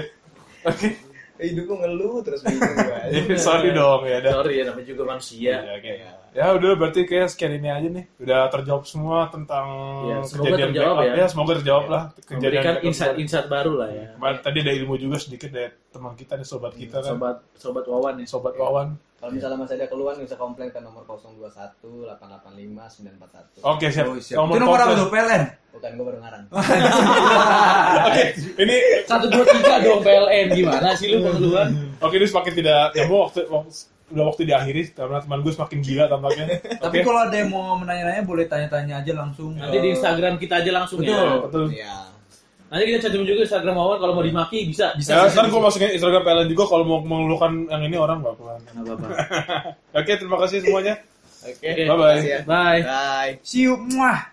Oke. Hidup gua ngeluh terus bingung gua. Sorry dong ya. Sorry ya namanya juga manusia. Ya, oke. Ya udah berarti kayak sekian ini aja nih. Udah terjawab semua tentang Ya, semoga kejadian terjawab backup. ya. semoga terjawab lah Memberikan backup insight-insight baru lah ya. kemarin. Tadi ada ilmu juga sedikit dari teman kita nih sobat kita kan. Sobat sobat Wawan ya. Sobat Wawan. Kalau misalnya masih ada keluhan bisa komplain ke nomor 021 885 941. Oke siap. Oh, siap. Itu nomor apa tuh? PLN? Bukan gua baru ngarang. Oke, ini Satu dua tiga dong PLN gimana sih lu pengeluhan? oke ini semakin tidak nyambung waktu, waktu udah waktu diakhiri karena teman gue semakin gila tampaknya. Tapi Oke. kalau ada yang mau menanya-nanya boleh tanya-tanya aja langsung. Nanti di Instagram kita aja langsung Betul, ya. betul. Iya. Nanti kita cantum juga Instagram Wawan kalau mau dimaki bisa. Bisa. Ya, ntar gue masukin Instagram PLN juga kalau mau mengeluhkan yang ini orang Nggak apa-apa. Oke, terima kasih semuanya. Oke. Bye-bye. Makasih ya. Bye. Bye. See you. Muah.